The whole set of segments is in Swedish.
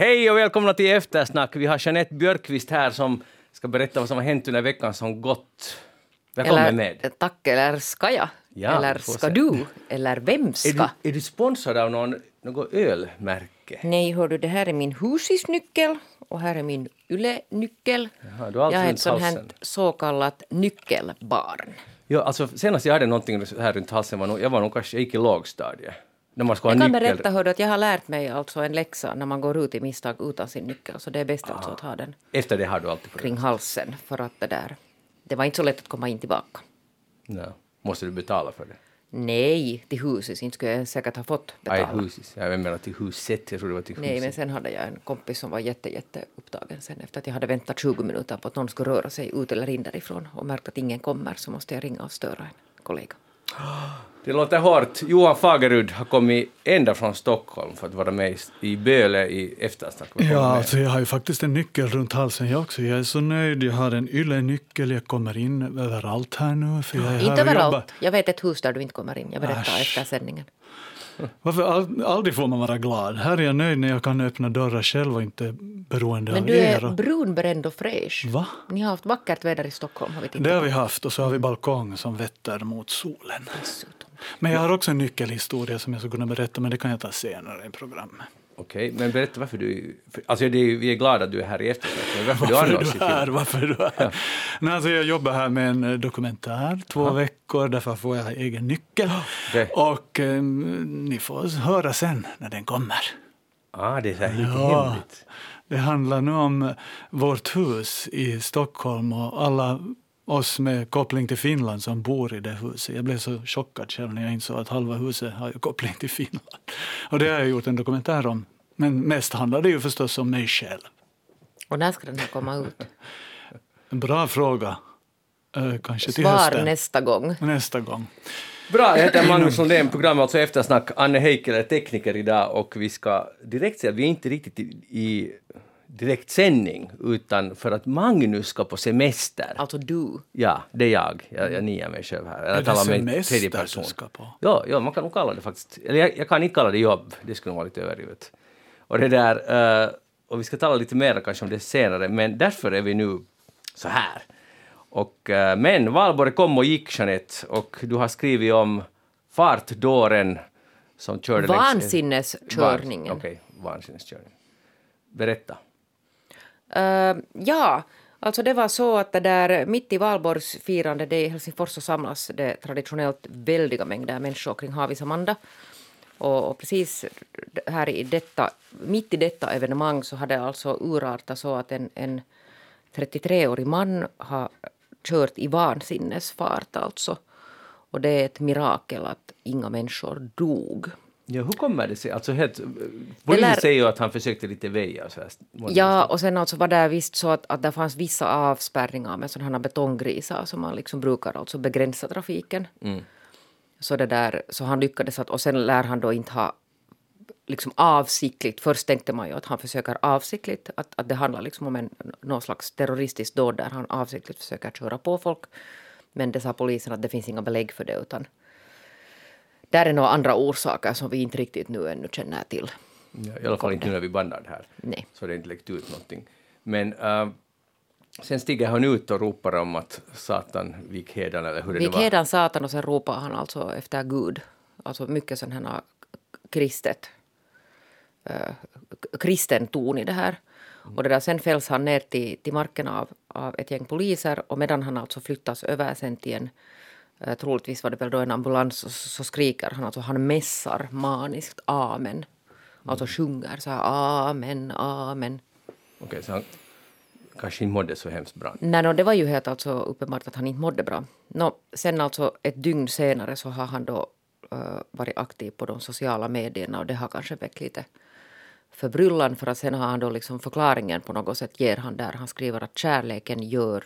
Hej och välkomna till Eftersnack. Vi har Jeanette Björkqvist här som ska berätta vad som har hänt under veckan som gått. Välkommen eller, med. Tack, eller ska jag? Ja, eller ska du? Eller vem ska? Är du, är du sponsrad av någon, något ölmärke? Nej, hör du, det här är min husisnyckel och här är min yle-nyckel. Jaha, du har allt jag är ett sånt här så kallat nyckelbarn. Ja, alltså, senast jag hade någonting här runt halsen var nog, jag var nog kanske, jag gick i lågstadiet. När man skulle Jag ha kan nyckel. berätta hör du, att jag har lärt mig alltså en läxa när man går ut i misstag utan sin nyckel. Så det är bäst alltså att ha den Efter det har du alltid kring halsen för att det där... Det var inte så lätt att komma in tillbaka. no. Måste du betala för det? Nej, till huset. Inte skulle jag säkert ha fått Aj, betala. husis. Jag menar till huset. Jag tror det var till huset. Nej, men sen hade jag en kompis som var jätte, jätte upptagen sen efter att jag hade väntat 20 minuter på att någon skulle röra sig ut eller in därifrån och märkt att ingen kommer så måste jag ringa och störa en kollega. Det låter hårt. Johan Fagerud har kommit ända från Stockholm för att vara med i- Böle i eftersnack. Ja, alltså jag har ju faktiskt en nyckel runt halsen jag också. Jag är så nöjd. Jag har en yle-nyckel. Jag kommer in överallt här nu. För jag är här inte överallt. Jag vet ett hus där du inte kommer in. Jag berättar Äsch. efter sändningen. Varför all, aldrig får man vara glad? Här är jag nöjd när jag kan öppna dörrar själv och inte beroende Men av du er. är och- brunbränd och fräsch. Va? Ni har haft vackert väder i Stockholm. Har vi tittat Det har vi haft och så har vi balkong som vetter mot solen. dessutom. Men jag har också en nyckelhistoria som jag ska kunna berätta, men det kan jag ta senare i programmet. Okej, men berätta varför du... för- Alltså det är, vi är glada att du är här i eftersnack, men varför, du Varför är annars du här? Varför är du här? Nej, alltså jag jobbar här med en eh, dokumentär två veckor, därför får jag egen nyckel. Okej. Och eh, ni får höra sen när den kommer. Ah, det är så här Ja. hemligt. Det handlar nu om vårt hus i Stockholm och alla oss med koppling till Finland som bor i det huset. Jag blev så chockad själv när jag insåg att halva huset har koppling till Finland. Och det har jag gjort en dokumentär om. Men mest handlar det ju förstås om mig själv. Och när ska den här komma ut? En bra fråga. Eh, kanske till Svar hösten. nästa gång. Nästa gång. Bra, jag heter Magnus Lundén, programmet alltså Eftersnack. Anne Heikel är tekniker idag och vi ska direkt säga att vi är inte riktigt i, i direkt sändning utan för att Magnus ska på semester. Alltså du. Ja, det är jag. Jag, jag niar mig själv här. Är Jag talar med tredje du person. ska på? Ja, ja, man kan nog kalla det faktiskt. Eller jag, jag kan inte kalla det jobb, det skulle nog vara lite överdrivet. Och det där, eh, och vi ska tala lite mer kanske om det senare, men därför är vi nu så här. Och, eh, men valborg kom och gick, Jeanette, och du har skrivit om fartdåren som körde längs... Vansinneskörningen. Van- Okej, vansinneskörning. Berätta. Uh, ja, alltså det var så att det där mitt i valborgsfirande, det i Helsingfors så samlas det traditionellt väldiga mängder människor kring Havis Amanda. Och, och precis här i detta, mitt i detta evenemang så hade det alltså urartat så att en, en 33-årig man har kört i vansinnesfart alltså. Och det är ett mirakel att inga människor dog. Ja, hur kommer det sig? Alltså, helt, polisen lär- säger ju att han försökte lite väja så här. Ja, och sen alltså var det visst så att, att det fanns vissa avspärrningar med sådana betonggrisar som man liksom brukar alltså begränsa trafiken. Så, det där, så han lyckades att, och sen lär han då inte ha liksom avsiktligt, först tänkte man ju att han försöker avsiktligt, att, att det handlar liksom om en, någon slags terroristiskt dåd där han avsiktligt försöker köra på folk. Men det sa polisen att det finns inga belägg för det utan där är några andra orsaker som vi inte riktigt nu ännu känner till. Ja, I alla fall inte nu när vi bandar det här. Nej. Så det har inte läckt ut någonting. Men äh, sen stiger han ut och ropar om att Satan vik hedan eller hur det Vik hedan Satan och sen ropar han alltså efter Gud. Alltså mycket sån här kristet, äh, kristen ton i det här. Och det där, sen fälls han ner till, till marken av, av ett gäng poliser och medan han alltså flyttas över sen till en äh, troligtvis var det väl då en ambulans så, så skriker han, alltså han mässar maniskt amen. Alltså sjunger så här amen, amen. Okej, så han kanske inte mådde så hemskt bra. Nej, no, det var ju helt alltså uppenbart att han inte mådde bra. No, sen alltså ett dygn senare så har han då eh, varit aktiv på de sociala medierna och det har kanske väckt lite förbryllan för att sen har han då liksom förklaringen på något sätt ger han där. Han skriver att kärleken gör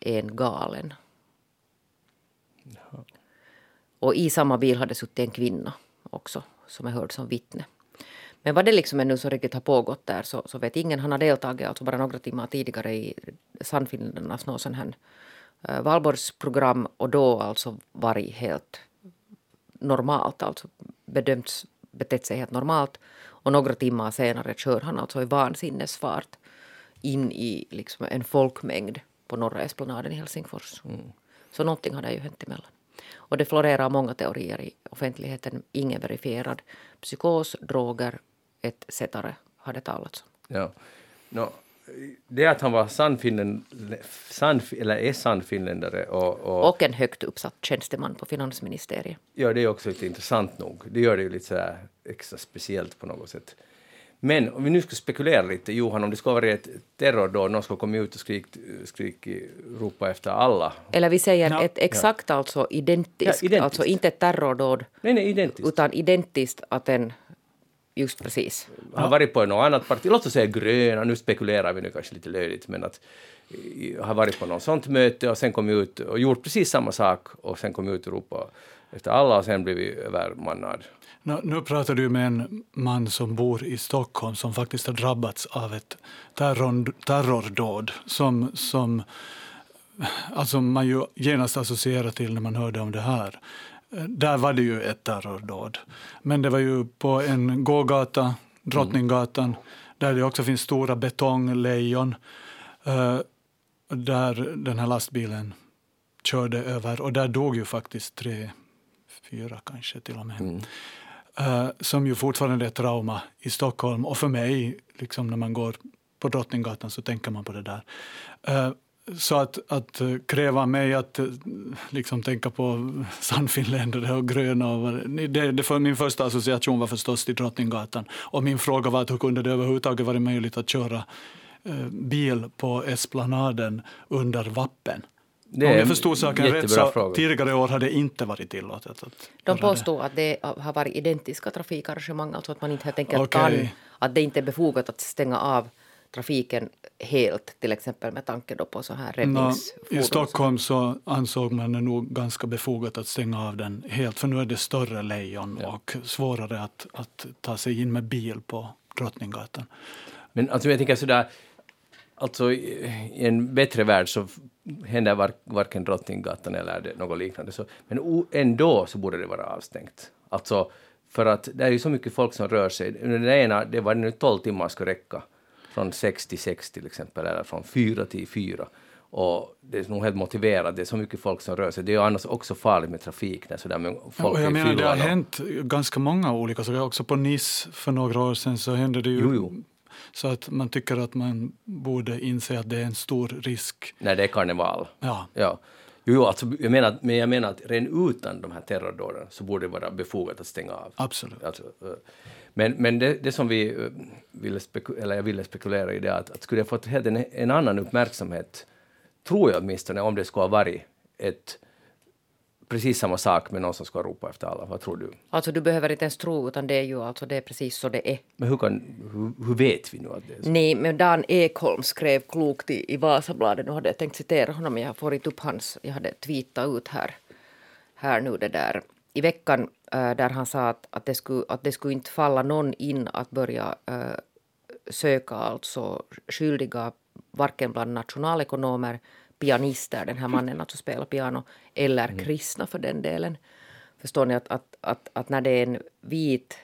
en galen. Och i samma bil hade suttit en kvinna också som är hörd som vittne. Men vad det liksom är nu så riktigt har pågått där så, så vet ingen. Han har deltagit alltså bara några timmar tidigare i Sannfinländarnas någon sån här eh, valborgsprogram och då alltså varit helt normalt, alltså bedömts betett sig helt normalt. Och några timmar senare kör han alltså i vansinnesfart in i liksom en folkmängd på norra esplanaden i Helsingfors. Mm. Så någonting har det ju hänt emellan. Och det florerar många teorier i offentligheten, ingen verifierad. Psykos, droger etc. har det talats om. Ja. No, det att han var sann, sann eller är sann finländare och, och, och... en högt uppsatt tjänsteman på finansministeriet. Ja, det är också lite intressant nog. Det gör det ju lite så extra speciellt på något sätt. Men om vi nu ska spekulera lite, Johan, om det skulle vara ett terrordåd, någon skulle komma ut och skrik, skrik, ropa efter alla. Eller vi säger ja. ett exakt ja. alltså identiskt, ja, identiskt, alltså inte ett terrordåd, nej, nej, identiskt. utan identiskt att en Just precis. Har varit på något annat parti, låt oss säga gröna, nu spekulerar vi nu kanske lite löjligt, men att har varit på något sånt möte och sen kom ut och gjort precis samma sak och sen kom ut och ropade efter alla och sen blivit övermannad. Nu, pratar du med en man som bor i Stockholm som faktiskt har drabbats av ett terror, terrordåd som, som alltså man ju genast associerar till när man hörde om det här. Där var det ju ett terrordåd. Men det var ju på en gågata, Drottninggatan, där det också finns stora betonglejon. Uh, där den här lastbilen körde över och där dog ju faktiskt tre, fyra kanske till och med. Mm. Eh, som ju fortfarande är ett trauma i Stockholm och för mig, liksom när man går på Drottninggatan så tänker man på det där. Eh, så att, att eh, kräva mig att liksom tänka på sannfinländare och gröna, och, det, det för min första association var förstås till Drottninggatan. Och min fråga var att hur kunde det överhuvudtaget vara möjligt att köra bil på Esplanaden under vappen? Det Om jag förstod saken rätt så fråga. tidigare år hade det inte varit tillåtet. Att De påstår det. att det har varit identiska trafikarrangemang, alltså att man inte helt enkelt okay. kan, att det inte är befogat att stänga av trafiken helt, till exempel med tanke då på så här räddningsfordon? I Stockholm så ansåg man det nog ganska befogat att stänga av den helt, för nu är det större lejon ja. och svårare att, att ta sig in med bil på Drottninggatan. Men alltså jag tänker sådär, alltså i en bättre värld så händer var, varken Drottninggatan eller något liknande. Så, men ändå så borde det vara avstängt. Alltså, för att det är ju så mycket folk som rör sig. Den ena, det var nu 12 timmar ska räcka från 6 till 6 till exempel, eller från 4 till 4. Och det är nog helt motiverat, det är så mycket folk som rör sig. Det är ju annars också farligt med trafik när sådär med folk ja, jag menar, Det har hänt ganska många olika saker. Också på Nice för några år sedan så hände det ju jo, jo. Så att man tycker att man borde inse att det är en stor risk. När det är karneval. Ja. ja. Jo, jo alltså, jag menar, men jag menar att redan utan de här terrordåden så borde det vara befogat att stänga av. Absolut. Alltså, eh, men, men det, det som vi eh, ville, eller jag ville spekulera i det är att, att skulle jag fått en, en annan uppmärksamhet, tror jag åtminstone, om det skulle ha varit ett precis samma sak med någon som ska ropa efter alla. Vad tror du? Alltså du behöver inte ens tro, utan det är ju alltså det är precis så det är. Men hur, kan, hur, hur vet vi nu att det är så? Nej, men Dan Ekholm skrev klokt i, i Vasabladet, nu hade jag tänkt citera honom, jag har fått upp hans, jag hade tweetat ut här, här nu det där. I veckan äh, där han sa att, att, det skulle, att det skulle inte falla någon in att börja äh, söka alltså skyldiga varken bland nationalekonomer pianister, den här mannen alltså spelar piano, eller mm. kristna för den delen. Förstår ni att, att, att, att när det är en vit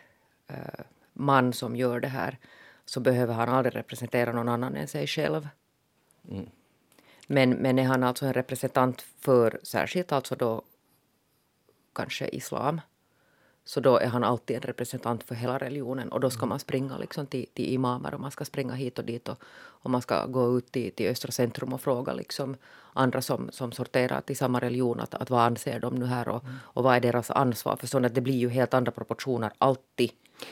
uh, man som gör det här så behöver han aldrig representera någon annan än sig själv. Mm. Men, men är han alltså en representant för särskilt alltså då kanske islam så då är han alltid en representant för hela religionen och då ska man springa liksom till, till imamer och man ska springa hit och dit och, och man ska gå ut till, till Östra centrum och fråga liksom andra som, som sorterar till samma religion att, att vad anser de nu här och, och vad är deras ansvar? För så att det blir ju helt andra proportioner alltid.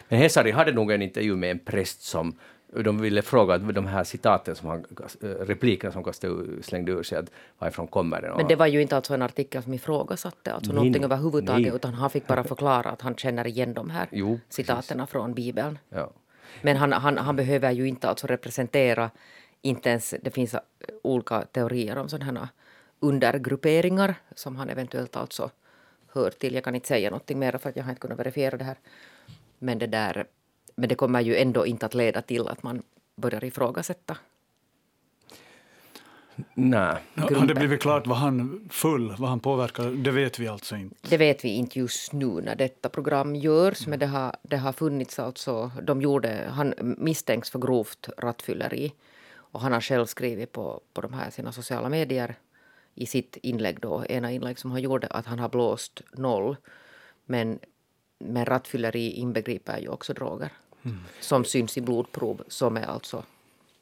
Men Hesari hade nog en intervju med en präst som de ville fråga de här citaten, som han, replikerna som Kastel slängde ur sig, att varifrån kommer det? Men det var ju inte alltså en artikel som ifrågasatte alltså nej, någonting överhuvudtaget, nej. utan han fick bara förklara att han känner igen de här jo, citaten från Bibeln. Ja. Men han, han, han behöver ju inte alltså representera, inte ens, det finns olika teorier om sådana här undergrupperingar som han eventuellt alltså hör till. Jag kan inte säga någonting mer för att jag har inte kunnat verifiera det här. Men det där men det kommer ju ändå inte att leda till att man börjar ifrågasätta. Nej. Har det blivit klart vad han full, vad han påverkar? Det vet vi alltså inte. Det vet vi inte just nu när detta program görs, men det har, det har funnits alltså, de gjorde, han misstänks för grovt rattfylleri och han har själv skrivit på, på de här sina sociala medier i sitt inlägg då, ena inlägg som han gjorde, att han har blåst noll. Men, men rattfylleri inbegriper ju också droger mm. som syns i blodprov som är alltså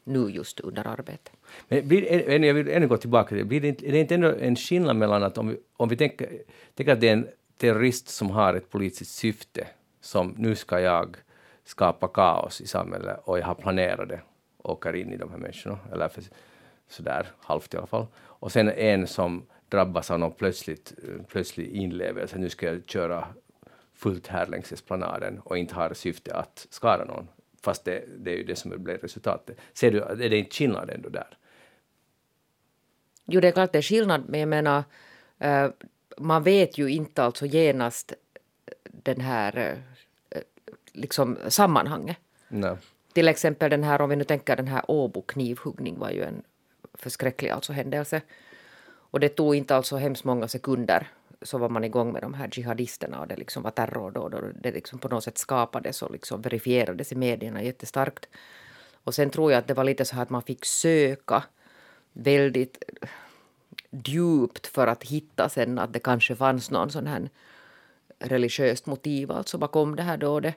nu just under arbete. Men blir, jag vill ännu gå tillbaka till det. Blir det inte, är det inte ändå en skillnad mellan att om vi, om vi tänker, tänker att det är en terrorist som har ett politiskt syfte, som nu ska jag skapa kaos i samhället och jag har planerat det och åker in i de här människorna, eller för, sådär halvt i alla fall. Och sen en som drabbas av någon plötsligt, plötslig inlevelse, nu ska jag köra fullt här längs esplanaden och inte har syfte att skada någon. Fast det, det är ju det som blir resultatet. Ser du, är det inte skillnad ändå där? Jo, det är klart det är skillnad, men jag menar, uh, man vet ju inte alltså genast den här uh, liksom sammanhanget. Nej. Till exempel den här, om vi nu tänker den här Åbo knivhuggning var ju en förskräcklig alltså händelse. Och det tog inte alltså hemskt många sekunder så var man igång med de här jihadisterna och det liksom var terror då. det liksom på något sätt skapades och liksom verifierades i medierna jättestarkt. Och sen tror jag att det var lite så här att man fick söka väldigt djupt för att hitta sen att det kanske fanns någon sån här religiöst motiv alltså bakom det här dådet.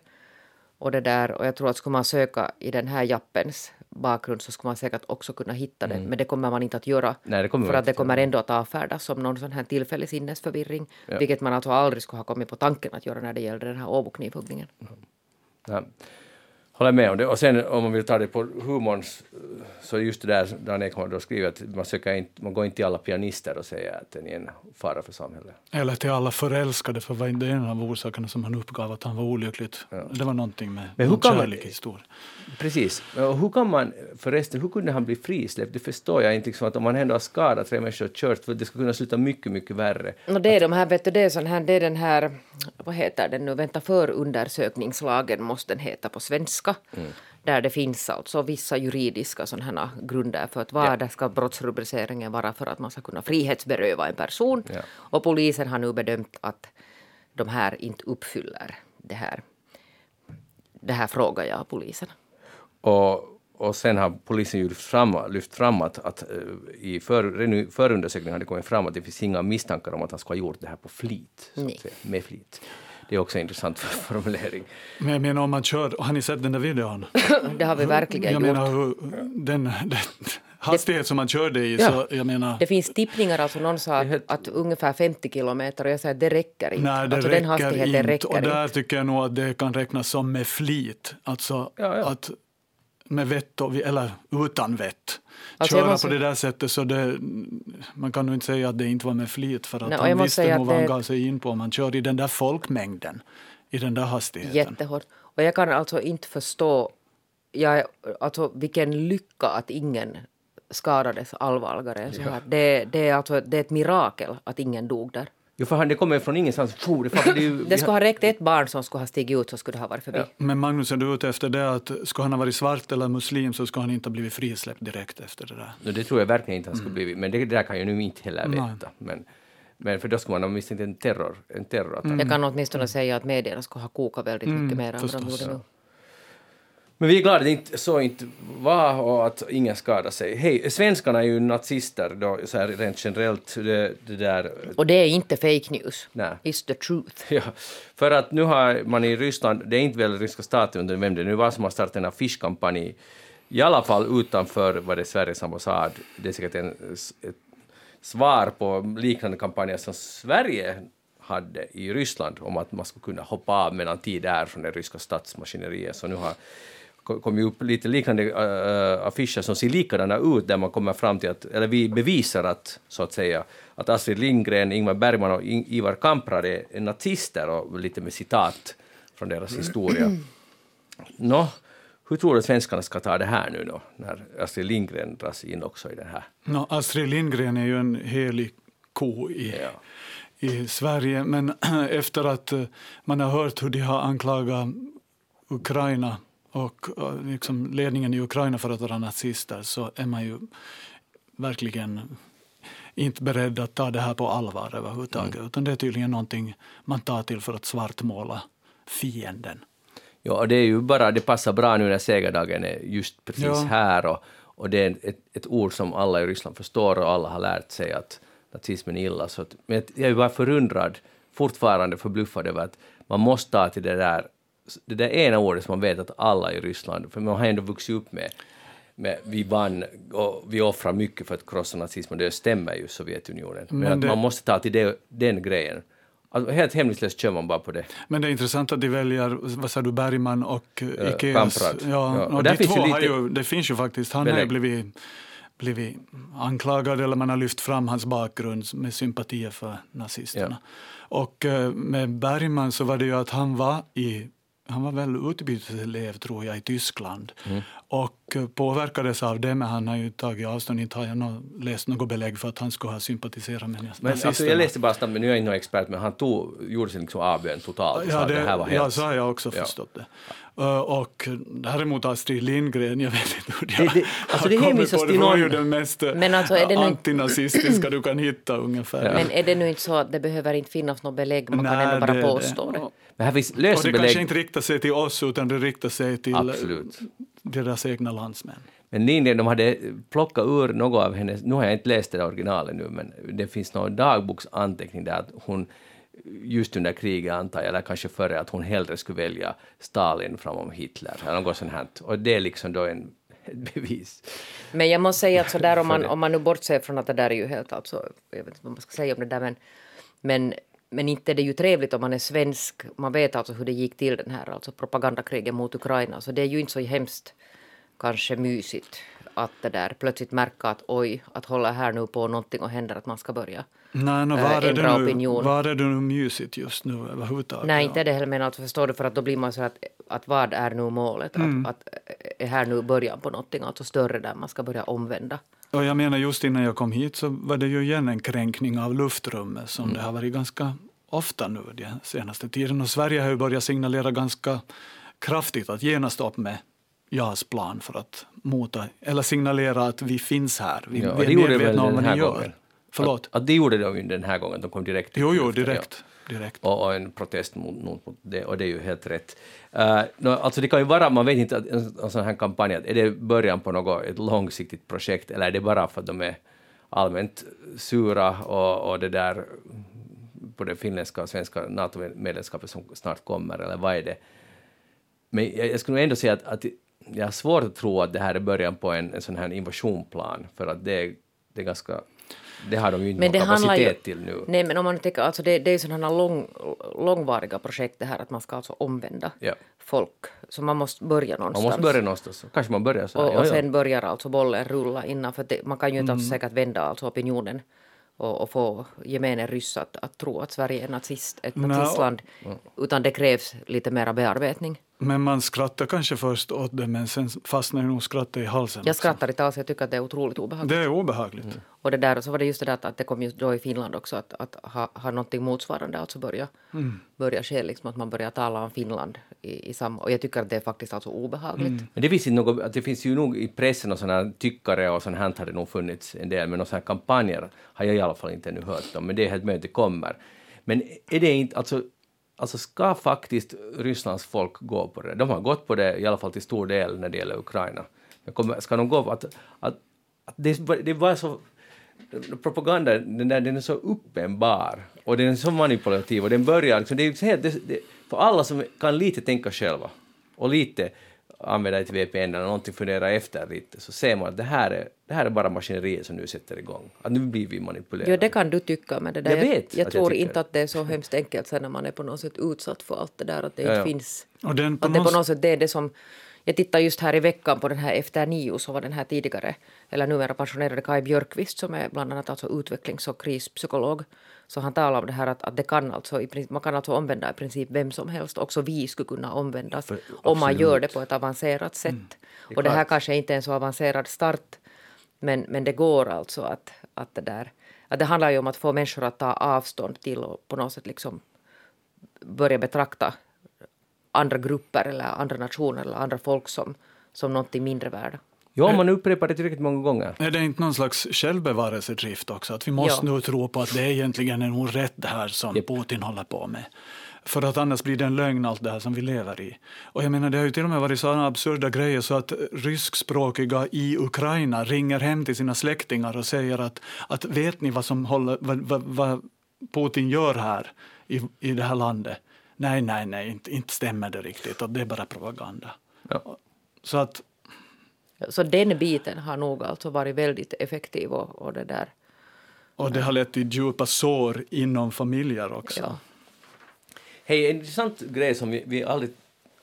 Och, det där, och jag tror att skulle man söka i den här jappens bakgrund så skulle man säkert också kunna hitta den. Mm. Men det kommer man inte att göra. Nej, för att det kommer ändå att avfärdas som någon sån här tillfällig sinnesförvirring. Ja. Vilket man alltså aldrig skulle ha kommit på tanken att göra när det gällde den här Åboknivhuggningen. Ja håller med om det. Och sen om man vill ta det på humorn så just det där Dan Ekman då skriver att man, söker inte, man går inte till alla pianister och säger att ni är en fara för samhället. Eller till alla förälskade, för var det en av orsakerna som han uppgav att han var olyckligt. Ja. Det var någonting med Men hur kan kärlek man, Precis. Och hur kan man förresten, hur kunde han bli frisläppt? Det förstår jag inte. Liksom, att om man ändå har skadat tre människor och kört, för det skulle kunna sluta mycket, mycket värre. Och det är de här, vet du, det är, sån här, det är den här, vad heter den nu, vänta, förundersökningslagen måste den heta på svenska svenska. Mm. Där det finns alltså vissa juridiska sådana grunder för att vad ja. ska brottsrubriceringen vara för att man ska kunna frihetsberöva en person. Ja. Och polisen har nu bedömt att de här inte uppfyller det här. Det här frågar jag polisen. Och och sen har polisen lyft fram, lyft fram att, att uh, i för, förundersökningen har det kommit fram att det finns inga misstankar om att han ska ha gjort det här på flit. Säga, med flit. Det är också en intressant formulering. Men jag menar om man kör, har ni sett den där videon? det har vi verkligen jag gjort. Menar, hur, den, den hastighet som man körde i, ja. så jag menar... Det finns tippningar, alltså någon sa att, att ungefär 50 kilometer och jag säger att det räcker inte. Nej, det alltså räcker den hastigheten inte. räcker och där inte. tycker jag nog att det kan räknas som med flit. Alltså ja, ja. att med vett och, eller utan vett. Alltså Köra måste... på det där sättet så det, man kan nog inte säga att det inte var med flit för att Nej, han visste nog vad han gav sig in på. Man kör i den där folkmängden, i den där hastigheten. Jättehårt. Och jag kan alltså inte förstå jag, alltså, vilken lycka att ingen skadades allvarligare. Så här. Det, det, är alltså, det är ett mirakel att ingen dog där. Jo, för det kommer från ingenstans. Fuh, det, det, ju, det skulle ha räckt ett barn som skulle ha stigit ut så skulle det ha varit förbi. Ja. Men Magnus, är du ute efter det att skulle han ha varit svart eller muslim så skulle han inte ha blivit frisläppt direkt efter det där? No, det tror jag verkligen inte han skulle mm. blivit, men det, det där kan jag nu inte heller veta. Men, men för då skulle man ha misstänkt en terror, en terrorattack. Mm. Jag kan åtminstone säga att medierna skulle ha kokat väldigt mycket mm, mer än vad de gjorde nu. Men vi är glada att det inte, så inte var och att ingen skadade sig. Hej, svenskarna är ju nazister då, så här rent generellt. Det, det där. Och det är inte fake news. Nej. It's the truth. Ja, för att nu har man i Ryssland, det är inte väl ryska staten under vem det nu var som har startat en affischkampanj, i alla fall utanför vad det är Sveriges ambassad. Det är säkert en, ett svar på liknande kampanjer som Sverige hade i Ryssland om att man skulle kunna hoppa av mellan tid där från det ryska statsmaskineriet. Så nu har kom ju upp lite liknande uh, affischer som ser likadana ut där man kommer fram till att, eller vi bevisar att, så att säga, att Astrid Lindgren, Ingmar Bergman och Ivar Kamprad är nazister och lite med citat från deras historia. Nå, hur tror du att svenskarna ska ta det här nu då, när Astrid Lindgren dras in också i det här? No, Astrid Lindgren är ju en helig ko i, ja. i Sverige, men efter att man har hört hur de har anklagat Ukraina och liksom ledningen i Ukraina för att vara nazister så är man ju verkligen inte beredda att ta det här på allvar överhuvudtaget. Mm. Utan det är tydligen någonting man tar till för att svartmåla fienden. Ja, och det är ju bara, det passar bra nu när segerdagen är just precis ja. här och, och det är ett, ett ord som alla i Ryssland förstår och alla har lärt sig att nazismen är illa. Så att, men jag är bara förundrad, fortfarande förbluffad över att man måste ta till det där, det där ena ordet som man vet att alla i Ryssland, för man har ändå vuxit upp med, med vi vann och vi offrar mycket för att krossa nazismen, det stämmer ju Sovjetunionen. Men, men att man måste ta till det, den grejen. Alltså, helt hemlighetsläst kör man bara på det. Men det är intressant att de väljer, vad sa du, Bergman och uh, Ikeas. Ja, ja. Och, och de två har ju, det finns ju faktiskt, han har ju blivit, blivit anklagad eller man har lyft fram hans bakgrund med sympatier för nazisterna. Ja. Och uh, med Bergman så var det ju att han var i han var väl utbyteselev tror jag i Tyskland mm och påverkades av det men han har ju tagit avstånd, inte har jag läst något belägg för att han skulle ha sympatiserat med men, alltså, Jag läste bara snabbt, men nu är jag inte någon expert, men han tog, gjorde sin liksom avbön totalt ja, det, det här var helt... Ja, så har jag också förstått ja. det. Uh, och däremot Astrid Lindgren, jag vet inte hur jag det, det, alltså det kommit på det, det var ju den mest men alltså är det antinazistiska du kan hitta ungefär. Ja. Men är det nu inte så att det behöver inte finnas något belägg, man Nej, kan ändå bara det, påstå det? Men här finns och det kanske inte riktar sig till oss utan det riktar sig till Absolut. Deras egna landsmän. Men Lindgren, de hade plockat ur något av hennes, nu har jag inte läst det originalet nu, men det finns någon dagboksanteckning där att hon just under kriget antar jag, eller kanske före, att hon hellre skulle välja Stalin framom Hitler, eller något sånt här. Och det är liksom då en ett bevis. Men jag måste säga att så där om man, om man nu bortser från att det där är ju helt alltså, jag vet inte vad man ska säga om det där, men, men men inte är det ju trevligt om man är svensk. Man vet alltså hur det gick till den här alltså propagandakriget mot Ukraina. Så det är ju inte så hemskt kanske mysigt att det där plötsligt märka att oj, att hålla här nu på någonting och händer att man ska börja Nej, no, var, äh, ändra opinion. Var är det nu mysigt just nu överhuvudtaget? Nej, inte det heller, men alltså förstår du, för att då blir man så att, att vad är nu målet? Mm. Att, att är här nu början på någonting alltså större där man ska börja omvända? Och jag menar just innan jag kom hit så var det ju igen en kränkning av luftrummet som mm. det har varit ganska ofta nu den senaste tiden. Och Sverige har ju börjat signalera ganska kraftigt att genast upp med JAS-plan för att mota, eller signalera att vi finns här. Vi, ja, vi är medvetna om vad ni gör. Gången. Förlåt? Att, att det gjorde de den här gången, de kom direkt Jo, jo, direkt. Ja direkt. Och, och, en protest mot, mot, det, och det är ju helt rätt. Eh, uh, no, alltså det kan ju vara, man vet inte, att en, en sån här kampanj, är det början på något ett långsiktigt projekt eller är det bara för att de är allmänt sura och, och det där på det finländska och svenska NATO-medlemskapet som snart kommer, eller vad är det? Men jag, jag skulle nog ändå säga att, att jag har svårt att tro att det här är början på en, en sån här invasionplan, för att det, det är ganska det har de ju inte men någon kapacitet ju, till nu. Nej, men om man tänker, alltså det, det är ju sådana lång, långvariga projekt det här att man ska alltså omvända ja. folk. Så man måste börja någonstans. Man måste börja någonstans. Kanske man börjar så här. Och, och sen börjar alltså bollen rulla innan, för det, man kan ju inte mm. alltså säkert vända alltså opinionen och, och få gemene ryss att, att tro att Sverige är nazist, ett nazistland, no. utan det krävs lite mera bearbetning. Men man skrattar kanske först åt det, men sen fastnar nog skrattet i halsen. Jag skrattar inte alls, jag tycker att det är otroligt obehagligt. Det är obehagligt. Mm. Och det där, så var det just det där att det kom just då i Finland också, att, att ha, ha någonting motsvarande, alltså börja, mm. börja ske, liksom att man börjar tala om Finland i, i samma, och jag tycker att det är faktiskt alltså obehagligt. Mm. Men det finns, något, det finns ju nog i pressen och sådana tyckare och sånt här har det nog funnits en del, men några kampanjer har jag i alla fall inte ännu hört om, men det är helt möjligt det kommer. Men är det inte, alltså Alltså ska faktiskt Rysslands folk gå på det? De har gått på det i alla fall till stor del när det gäller Ukraina. Men kommer, ska de gå på att, att, att det, det var så propaganda, den, där, den är så uppenbar och den är så manipulativ och den börjar liksom, det är helt, det, det, för alla som kan lite tänka själva och lite använda ett VPN eller någonting, fundera efter lite, så ser man att det här är, det här är bara maskineriet som nu sätter igång. Att nu blir vi manipulerade. Ja, det kan du tycka, men det där, jag, vet jag, jag tror jag inte att det är så hemskt enkelt sen när man är på något sätt utsatt för allt det där, att det ja, inte ja. finns... Och den på att det på något sätt det är det som... Jag tittade just här i veckan på den här Efter nio, så var den här tidigare, eller numera pensionerade Kai Björkqvist som är bland annat alltså utvecklings och krispsykolog så han talar om det här att, att det kan alltså, man kan alltså omvända i princip vem som helst. Också vi skulle kunna omvändas För, om man gör det på ett avancerat sätt. Mm, det och det här kanske inte är en så avancerad start men, men det går alltså att, att det där... Att det handlar ju om att få människor att ta avstånd till och på något sätt liksom börja betrakta andra grupper eller andra nationer eller andra folk som, som någonting mindre värda. Ja, man upprepar det tillräckligt många gånger. Är det inte någon slags självbevarelsedrift också? Att vi måste Ja. nu tro på att det egentligen är nog rätt det här som Japp. Putin håller på med. För att annars blir det en lögn allt det här som vi lever i. Och jag menar, det har ju till och med varit sådana absurda grejer så att ryskspråkiga i Ukraina ringer hem till sina släktingar och säger att, att vet ni vad, som håller, vad, vad, vad Putin gör här i, i det här landet? Nej, nej, nej, inte, inte stämmer det riktigt. Och det är bara propaganda. Ja. Så att Så den biten har nog alltså varit väldigt effektiv och, och det där. Och det har lett till djupa sår inom familjer också. Ja. Hej, en intressant grej som vi, vi aldrig,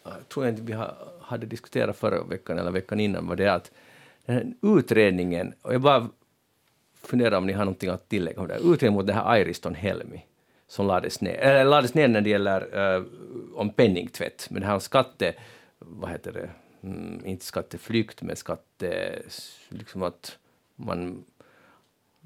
jag tror jag inte vi ha, hade diskuterat förra veckan eller veckan innan, var det att den här utredningen, och jag bara funderar om ni har någonting att tillägga om det, utredningen mot det här Airiston Helmi, som lades ner, eller lades ner när det gäller uh, om penningtvätt, men det här om skatte, vad heter det, mm, inte skatteflykt, men skatte, liksom att man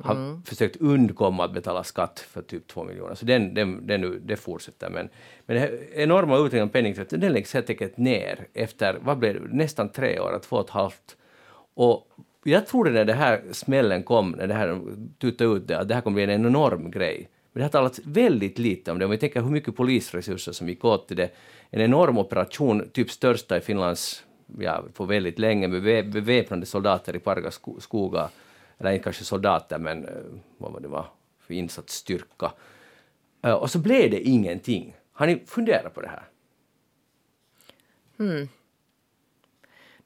har försökt undkomma att betala skatt för typ två miljoner. Så den, den, den, det fortsätter. Men, men det enorma utredningen om penningtvätt, den läggs helt enkelt ner efter, vad blev det, nästan tre år, två och ett halvt. Och jag trodde när det här smällen kom, när det här tutade ut det, att det här kommer bli en enorm grej. Men det har talats väldigt lite om det. Om vi tänker hur mycket polisresurser som gick åt till det. En enorm operation, typ största i Finlands, ja, på väldigt länge, med be- beväpnade soldater i Parga sko- skogar. Eller inte kanske soldater, men eh, vad var det var för insatsstyrka. Eh, Och så blev det ingenting. Har ni funderat på det här?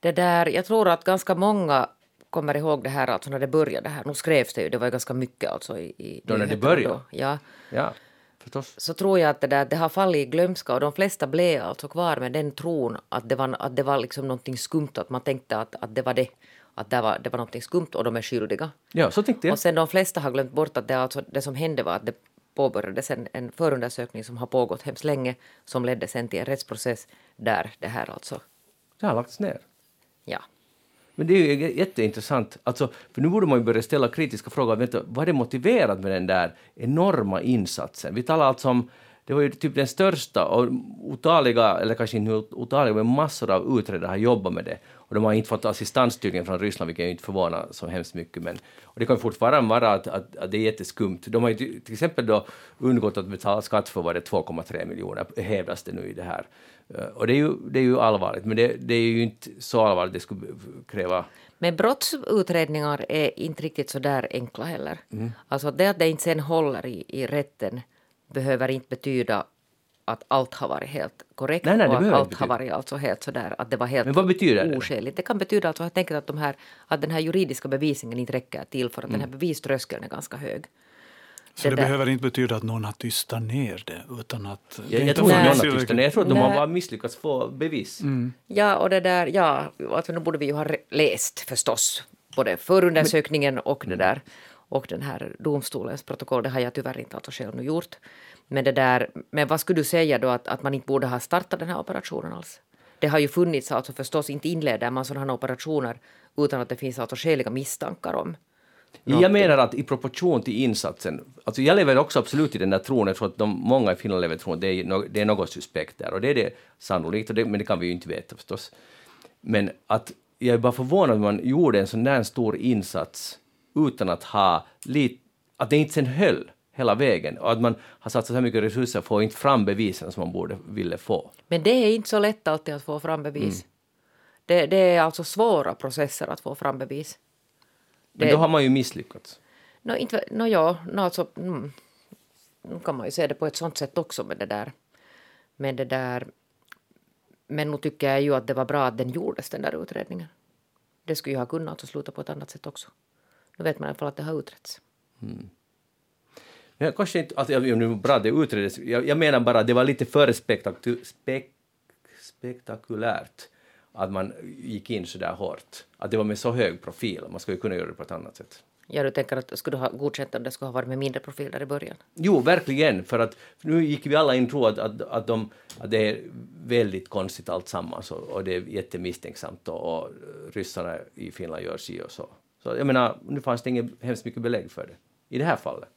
Det där, jag tror att ganska många kommer ihåg det här alltså när det började här. Nu skrevs det ju, det var ju ganska mycket alltså i, i Då när det började? då. Ja. Ja, förstås. så tror jag att det, där, det har fallit i glömska och de flesta blev alltså kvar med den tron att det var, att det var liksom någonting skumt, att man tänkte att, att det var det, att det var, det var någonting skumt och de är skyldiga. Ja, så tänkte jag. Och sen de flesta har glömt bort att det, alltså, det som hände var att det påbörjades en, en förundersökning som har pågått hemskt länge som ledde sen till en rättsprocess där det här alltså, Det har lagts ner. ja. Men det är ju jätteintressant. Alltså, för nu borde man ju börja ställa kritiska frågor. Vänta, vad är det motiverat med den där enorma insatsen? Vi talar alltså om, det var ju typ den största och otaliga, eller kanske inte otaliga, men massor av utredare har jobbat med det. Och de har inte fått assistans tydligen från Ryssland, vilket inte förvånar så hemskt mycket. Men, och det kan ju fortfarande vara att, att, att det är jätteskumt. De har ju till exempel då undgått att betala skatt för vad det 2,3 miljoner, hävdas det nu i det här. Eh, Och det är ju, det är ju allvarligt, men det, det är ju inte så allvarligt det skulle kräva Men brottsutredningar är inte riktigt så där enkla heller. Mm. Alltså det att det inte sen håller i, i rätten behöver inte betyda att allt har varit helt korrekt Nej, nej, det och att allt har varit alltså helt sådär att det var helt Men vad betyder det? oskäligt. Det kan betyda alltså helt enkelt att, de här, att den här juridiska bevisningen inte räcker till för att den här Mm. beviströskeln är ganska hög. Så det, Det behöver inte betyda att någon har tystat ner det, utan att... Jag, jag inte tror inte Nej. någon har tyst tillräckligt- Jag tror att de har bara misslyckats få bevis. Ja, och det där, ja, alltså nu borde vi ju ha läst förstås både förundersökningen och det där och den här domstolens protokoll. Det har jag tyvärr inte alltså själv nu gjort. Men det där, men vad skulle du säga då att, att man inte borde ha startat den här operationen alls? Det har ju funnits, alltså förstås inte inleder man sådana här operationer utan att det finns alltså skäliga misstankar om. Jag menar att i proportion till insatsen, alltså jag lever också absolut i den där tron, jag tror att de, många i Finland lever i tron det är, no, det är något suspekt där, och det är det sannolikt, och det, men det kan vi ju inte veta förstås. Men att jag är bara förvånad att man gjorde en sån där stor insats utan att ha lit, att det inte sen höll hela vägen, och att man har satsat så här mycket resurser för att inte fram bevisen som man borde ville få. Men det är inte så lätt alltid att få fram bevis. Det, det är alltså svåra processer att få fram bevis. Men Det- då har man ju misslyckats. No, inte, no ja, no, alltså, mm, nu kan man ju se det på ett sånt sätt också med det där. Med det där. Men nu tycker jag ju att det var bra att den gjordes, den där utredningen. Det skulle ju ha kunnat sluta på ett annat sätt också. Nu vet man i alla fall att det har utretts. Jag kanske inte, alltså, jag, nu bra det utreddes, jag, jag menar bara att det var lite för spektaku, spek, spektakulärt att man gick in så där hårt. Att det var med så hög profil, man skulle kunna göra det på ett annat sätt. Ja, du tänker att skulle du ha godkänt om det skulle ha varit med mindre profil där i början? Jo, verkligen, för att för nu gick vi alla in tro att, att, att, de, att det är väldigt konstigt alltsammans och, och det är jättemisstänksamt och, och ryssarna i Finland gör si och så. Så jag menar, nu fanns det inget hemskt mycket belägg för det, i det här fallet.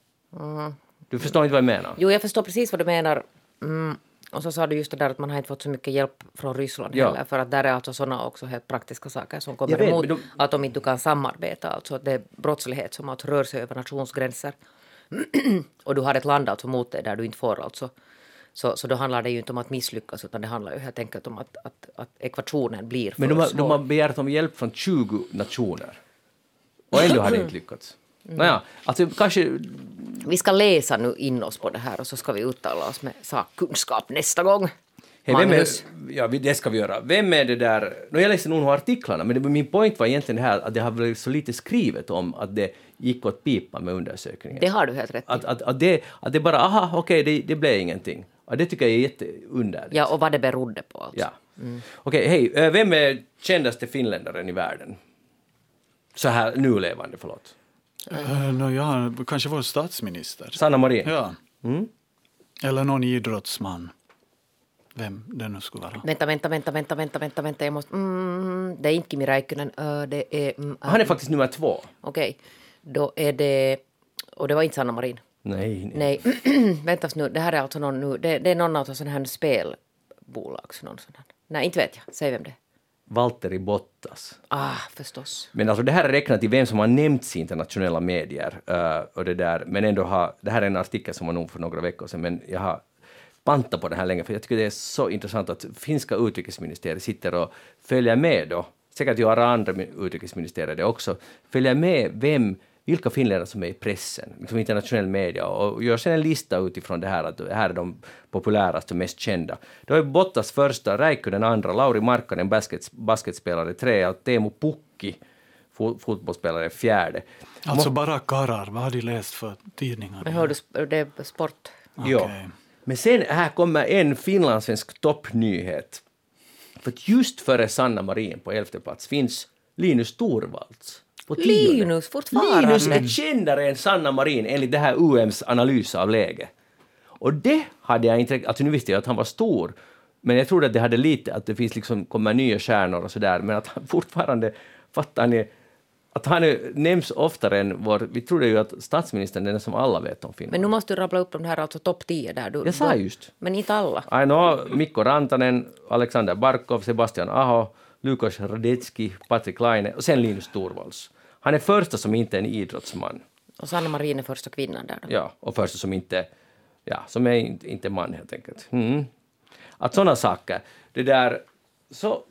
Du förstår inte vad jag menar? Jo, jag förstår precis vad du menar. Mm, Och så sa du just det där att man har inte fått så mycket hjälp från Ryssland Ja. heller. För att där är alltså sådana också helt praktiska saker som kommer vet, emot. de- Att om inte du kan samarbeta, alltså att det är brottslighet som alltså rör sig över nationsgränser. och du har ett land alltså mot dig där du inte får alltså. Så, så då handlar det ju inte om att misslyckas utan det handlar ju helt enkelt om att, att, att ekvationen blir för Men de har, de har begärt om hjälp från 20 nationer. Och ändå har det inte lyckats. Mm. Nåja, alltså kanske... Vi ska läsa nu in oss på det här och så ska vi uttala oss med sakkunskap nästa gång. Hej, vem är, ja, det ska vi göra. Vem är det där... No, jag läste nog artiklarna, men det, min point var egentligen här att det har blivit så lite skrivet om att det gick åt pipan med undersökningen. Det har du helt rätt i. Att, att, att, det, att det bara, aha, okej, det, det blev ingenting. Ja, det tycker jag är jätteunderligt. Ja, och vad det berodde på alltså. Ja. Okej, hej. eh, Vem är kändaste finländaren i världen? Så här nulevande, förlåt. Uh, no, ja, kanske vår statsminister. Sanna Marin. Ja. Mm. Eller någon idrottsman. Vem det nu skulle vara. Vänta, vänta, vänta, vänta, vänta, vänta, vänta, jag måste... Mm, det är inte Kimi Räikkönen, ö, det är... Mm, Han är faktiskt nummer två. Okej, då är det... Och det var inte Sanna Marin. Nej, nej. Nej, väntas nu, det här är alltså någon nu, det, det är någon av sån här spelbolags, någon sån här. Nej, inte vet jag, säg vem det är. Valtteri Bottas. Ah, förstås. Men alltså det här är räknat till vem som har nämnts i internationella medier. eh, och det där, men ändå har, det här är en artikel som var nog för några veckor sedan, men jag har pantat på det här länge, för jag tycker det är så intressant att finska utrikesministeriet sitter och följer med då, säkert alla andra utrikesministerier det också, följer med vem vilka finländare som är i pressen, liksom internationell media, och gör sen en lista utifrån det här att det här är de populäraste och mest kända. Då är Bottas första, Räikkönen andra, Lauri Markkanen basket, basketspelare trea och Teemu Pukki fo- fotbollsspelare fjärde. Alltså bara karlar, vad har de läst för tidningar? Men hör du, sp- det är sport. Ja. Okej. Men sen här kommer en finlandssvensk toppnyhet. För just före Sanna Marin på elfte plats finns Linus Torvalds. På tionde. Linus, fortfarande. Linus är kändare än Sanna Marin enligt det här UMs analys av läget. Och det hade jag inte... Alltså nu visste jag att han var stor, men jag trodde att det hade lite, att det finns liksom, kommer nya stjärnor och sådär, men att han fortfarande, fattar ni, att han är, nämns oftare än vår... Vi trodde ju att statsministern är den som alla vet om Finland. Men nu måste du rabbla upp de här alltså topp 10 där. Du, Jag sa du- just. Men inte alla. Ainoa Mikko Rantanen, Alexander Barkov, Sebastian Aho, Lukas Radetski, Patrik Laine och sen Linus Torvalds. Han är första som inte är en idrottsman. Och Sanna Marin är första kvinnan där. Då. Ja, och första som inte, ja, som är inte, inte man helt enkelt. Mm. Att sådana saker. Det där, så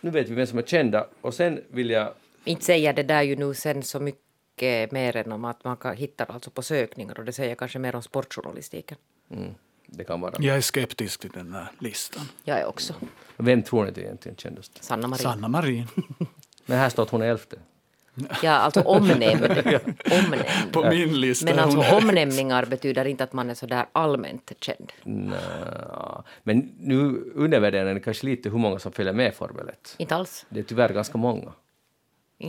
nu vet vi vem som är kända och sen vill jag Inte säger det där ju nu sen så mycket mer än om att man kan hitta alltså på sökningar och det säger kanske mer om sportjournalistiken. mm, det kan vara. Jag är skeptisk till den där listan. Jag är också. Vem tror ni är egentligen kändast? Sanna Marin. Sanna Marin. Men här står att hon är elfte. Ja, alltså omnämnd. omnämnd. På min lista Men alltså omnämningar betyder inte att man är så där allmänt känd. Nja, Men nu undervärderar ni kanske lite hur många som följer med Formel 1. Inte alls. Det är tyvärr ganska många.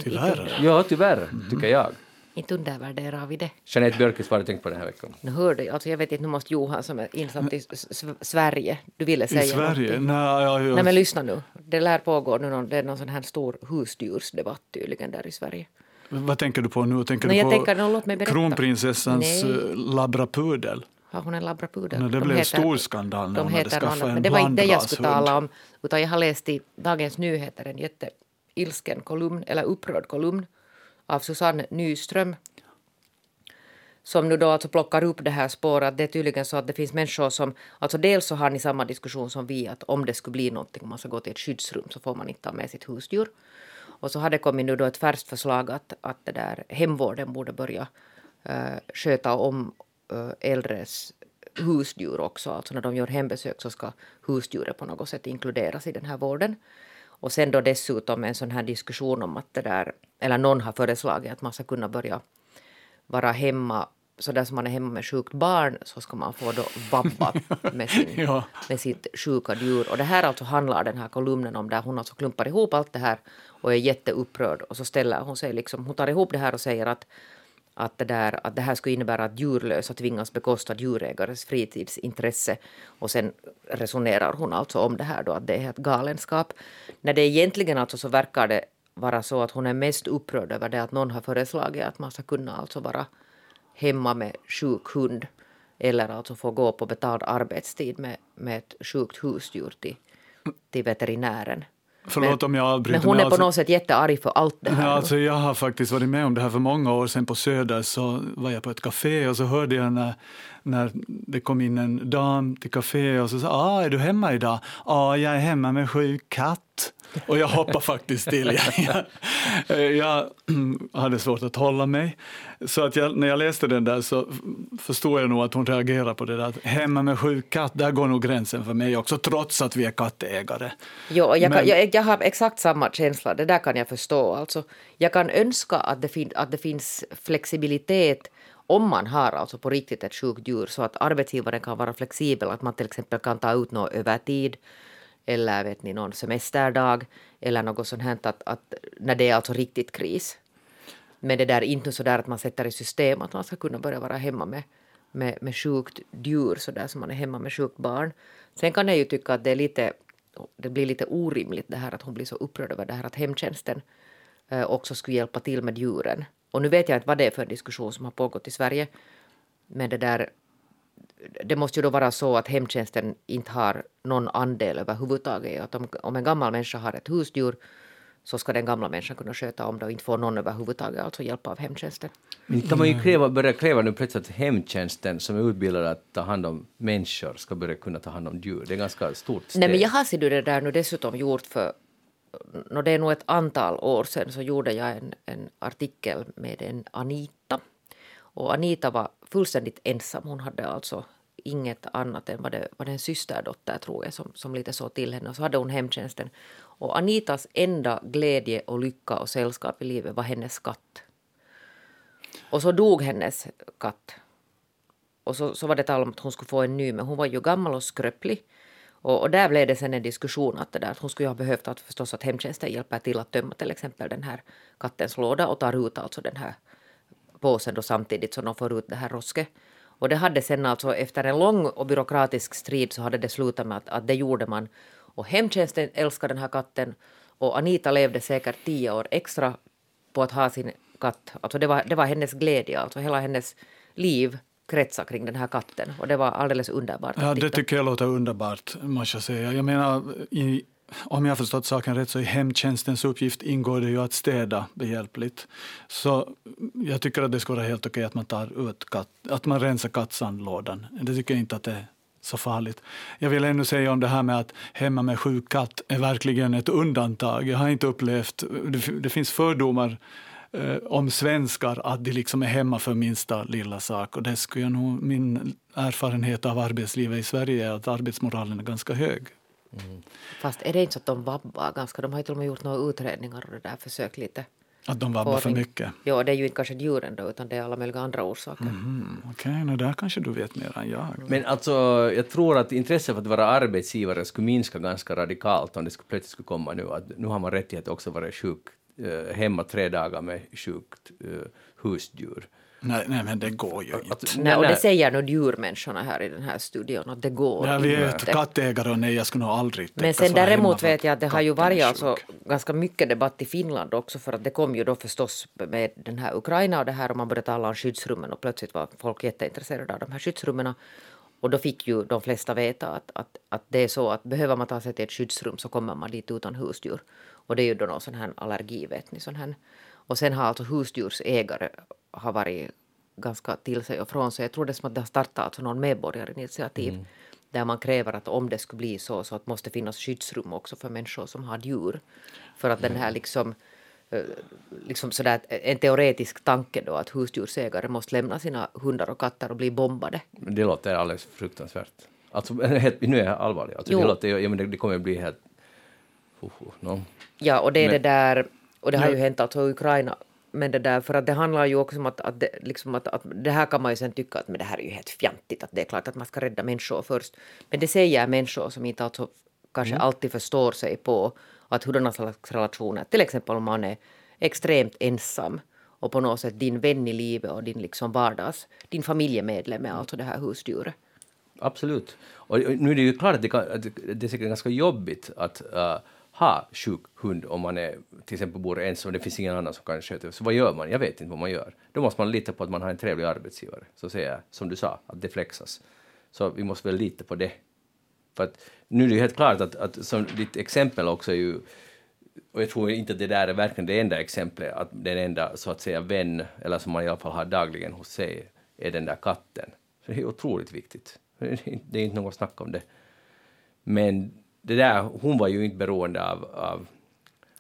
Tyvärr. Ja, tyvärr, tycker jag. Inte undervärderar vi det. Jeanette Björkqvist, vad har du tänkt på den här veckan? Nu hör du, alltså jag vet inte, nu måste Johan som är insatt i S- S- Sverige, du ville säga I Sverige? någonting. Nej, ja, ja. Nej men lyssna nu, det lär pågå nu någon, det är någon sån här stor husdjursdebatt tydligen där i Sverige. Vad tänker du på nu? Tänker Nej, du jag på tänker, no, låt mig berätta. kronprinsessans Nej. eh, labbrapudel? Har hon en labbrapudel? Nej, det De blev heter- stor skandal när De hon hade skaffat något en men det var inte det jag skulle tala om. Utan jag har läst i Dagens Nyheter en jätteilsken kolumn, eller upprörd kolumn av Susanne Nyström som nu då alltså plockar upp det här spåret. Det är tydligen så att det finns människor som, alltså dels så har ni samma diskussion som vi att om det skulle bli någonting, om man ska gå till ett skyddsrum så får man inte ta med sitt husdjur. Och så har det kommit nu då ett färskt förslag att, att det där hemvården borde börja eh, sköta om eh, äldres husdjur också. Alltså när de gör hembesök så ska husdjuret på något sätt inkluderas i den här vården. Och sen då dessutom en sån här diskussion om att det där, eller någon har föreslagit att man ska kunna börja vara hemma så där som man är hemma med sjukt barn så ska man få då vabba med, sin, Ja. med sitt sjuka djur. Och det här alltså handlar den här kolumnen om där hon alltså klumpar ihop allt det här och är jätteupprörd och så ställer hon sig liksom, hon tar ihop det här och säger att att det, där, att det här skulle innebära att djurlösa tvingas bekosta djurägares fritidsintresse. Och sen resonerar hon alltså om det här då, att det är ett galenskap. När det egentligen alltså så verkar det vara så att hon är mest upprörd över det att någon har föreslagit att man ska kunna alltså vara hemma med sjuk hund eller alltså få gå på betald arbetstid med, med ett sjukt husdjur till, till veterinären. Förlåt men, om jag avbryter. Men hon är på alltså, något sätt jättearg för allt det här. Ja, alltså, jag har faktiskt varit med om det här för många år sedan på Söder. Så var jag på ett café och så hörde jag när, när det kom in en dam till café och så sa ah, är du hemma idag? Ja, ah, jag är hemma med sjuk katt. Och jag hoppade faktiskt till. Jag, jag, jag, hade svårt att hålla mig. Så att jag, när jag läste den där så förstod jag nog att hon reagerade på det där. Hemma med sjuk katt, där går nog gränsen för mig också, trots att vi är kattägare. Jo, jag, kan, jag, jag, har exakt samma känsla, det där kan jag förstå. Alltså, jag kan önska att det, fin, att det finns flexibilitet om man har alltså på riktigt ett sjukt djur så att arbetsgivaren kan vara flexibel, att man till exempel kan ta ut någon övertid eller vet ni, någon semesterdag eller något sånt här att, att när det är alltså riktigt kris. Men det där är inte så där att man sätter i system att man ska kunna börja vara hemma med, med, med sjukt djur så där som man är hemma med sjukt barn. Sen kan jag ju tycka att det är lite det blir lite orimligt det här att hon blir så upprörd över det här att hemtjänsten eh, också skulle hjälpa till med djuren. Och nu vet jag inte vad det är för en diskussion som har pågått i Sverige. Men det där det måste ju då vara så att hemtjänsten inte har någon andel överhuvudtaget. Att om, om en gammal människa har ett husdjur så ska den gamla människan kunna sköta om det och inte få någon överhuvudtaget, alltså hjälp av hemtjänsten. Men kan man ju kräva, börja kräva nu plötsligt att hemtjänsten som är utbildad att ta hand om människor ska börja kunna ta hand om djur? Det är ganska stort steg. Nej men jag har ser du det där nu dessutom gjort för no, det är nog ett antal år sedan så gjorde jag en, en artikel med en Anita. Och Anita var fullständigt ensam. Hon hade alltså inget annat än vad det var en systerdotter tror jag som, som lite såg till henne. Och så hade hon hemtjänsten. Och Anitas enda glädje och lycka och sällskap i livet var hennes katt. Och så dog hennes katt. Och så, så var det tal om att hon skulle få en ny, men hon var ju gammal och skröplig. Och, och där blev det sen en diskussion att, det där, att hon skulle ha behövt att förstås att hemtjänsten hjälper till att tömma till exempel den här kattens låda och tar ut alltså den här påsen då samtidigt som de får ut det här rosket. Och det hade sen alltså efter en lång och byråkratisk strid så hade det slutat med att, att det gjorde man. Och hemtjänsten älskade den här katten och Anita levde säkert tio år extra på att ha sin katt. Alltså det var, det var hennes glädje, alltså hela hennes liv kretsar kring den här katten och det var alldeles underbart. Ja, det tycker jag låter underbart, måste jag säga. Jag menar, i, om jag har förstått saken rätt så i hemtjänstens uppgift ingår det ju att städa behjälpligt. Så jag tycker att det skulle vara helt okej att man tar ut katt, att man rensar kattsandlådan. Det tycker jag inte att det är så farligt. Jag vill ännu säga om det här med att hemma med sjuk katt är verkligen ett undantag. Jag har inte upplevt, det, det finns fördomar eh, om svenskar att de liksom är hemma för minsta lilla sak. Och det skulle jag nog, min erfarenhet av arbetslivet i Sverige är att arbetsmoralen är ganska hög. Mm. Fast är det inte så att de vabbar ganska? De har ju till och med gjort några utredningar och det där försökt lite. Att de vabbar för mycket? Ja, det är ju inte kanske djuren då, utan det är alla möjliga andra orsaker. Mm, Okej, okay, där kanske du vet mer än jag. Men alltså, jag tror att intresset för att vara arbetsgivare skulle minska ganska radikalt om det skulle plötsligt skulle komma nu att nu har man rättighet också att vara sjuk hemma tre dagar med sjukt eh, husdjur. Nej, nej, men det går ju inte. Att, nej, och det säger nog djurmänniskorna här i den här studion, att det går ja, vi är inte. kattägare och nej, jag skulle nog aldrig Men sen däremot vet jag att det har ju varit alltså ganska mycket debatt i Finland också, för att det kom ju då förstås med den här Ukraina och det här, och man började tala om skyddsrummen och plötsligt var folk jätteintresserade av de här skyddsrummen. Och då fick ju de flesta veta att, att, att det är så att behöver man ta sig till ett skyddsrum så kommer man dit utan husdjur. Och det är ju då någon sån här allergi, vet ni, sån här. Och sen har alltså husdjursägare har varit ganska till sig och från sig. Jag tror det som att det har startat alltså någon medborgarinitiativ mm. där man kräver att om det skulle bli så så att måste finnas skyddsrum också för människor som har djur. För att den här liksom eh, liksom sådär, en teoretisk tanke då att husdjursägare måste lämna sina hundar och katter och bli bombade. Det låter alldeles fruktansvärt. Alltså, nu är jag allvarlig. Alltså, det, låter, ja, men det, det kommer att bli helt... No. Ja, och det är men, det där... Och det har ju hänt alltså i Ukraina men det där, för att det handlar ju också om att, att, det, liksom att, att det här kan man ju sen tycka att men det här är ju helt fjantigt, att det är klart att man ska rädda människor först. Men det säger människor som inte alltså kanske mm. alltid förstår sig på att hurdana slags relationer, till exempel om man är extremt ensam och på något sätt din vän i livet och din liksom vardags, din familjemedlem är alltså det här husdjuret. Absolut. Och nu är det ju klart att det, kan, att det är säkert ganska jobbigt att uh, ha sjuk hund om man är, till exempel bor ensam och det finns ingen annan som kan sköta det. Så vad gör man? Jag vet inte vad man gör. Då måste man lita på att man har en trevlig arbetsgivare. Så säger jag, som du sa, att det flexas. Så vi måste väl lita på det. För att nu är det ju helt klart att, att som ditt exempel också är ju och jag tror inte att det där är verkligen det enda exemplet, att den enda så att säga vän, eller som man i alla fall har dagligen hos sig, är den där katten. Så det är otroligt viktigt. Det är inte något snack om det. Men det där, hon var ju inte beroende av, av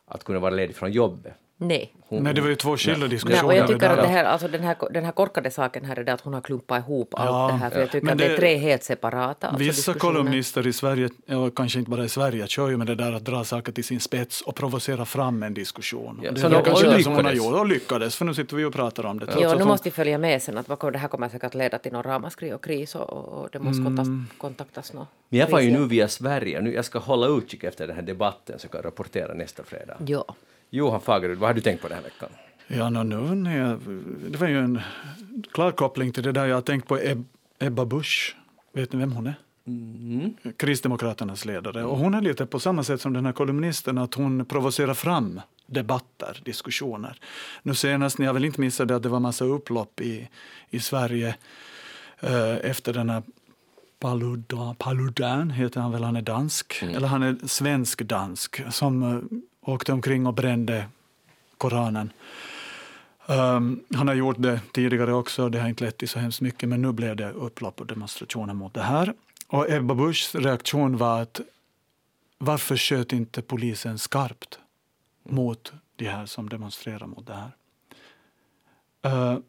att kunna vara ledig från jobbet. Nej. Hon, Nej, det var ju två skilda diskussioner. Och jag det tycker att det här, alltså den, här, den här korkade saken här är det att hon har klumpat ihop allt Ja, det här. För jag tycker Men att det är det- tre helt separata alltså Vissa kolumnister i Sverige, och kanske inte bara i Sverige, kör ju med det där att dra saker till sin spets och provocera fram en diskussion. Ja, det så är de- väl kanske det som hon har lyckades. gjort, och lyckades, för nu sitter vi och pratar om det. att nu hon- måste vi följa med sen att det här kommer säkert att leda till någon ramaskri och kris och, och det måste kontaktas, kontaktas någon. Men jag var ju nu via Sverige, nu jag ska hålla utkik efter den här debatten så jag kan rapportera nästa fredag. Ja. Johan Fagerud, vad har du tänkt på den här veckan? Ja, no, nu, när jag, det var ju en klar koppling till det där jag har tänkt på Eb, Ebba Busch. Vet ni vem hon är? Kristdemokraternas ledare. Och hon är lite på samma sätt som den här kolumnisten, att hon provocerar fram debatter, diskussioner. Nu senast, ni har väl inte missat det, att det var massa upplopp i, i Sverige eh, efter den här Paludan, Paludan heter han väl, han är dansk, eller han är svensk-dansk, som eh, åkte omkring och brände Koranen. Um, han har gjort det tidigare också, det har inte lett till så hemskt mycket, men nu blev det upplopp och demonstrationer mot det här. Och Ebba Buschs reaktion var att varför sköt inte polisen skarpt mot de här som demonstrerar mot det här? Uh,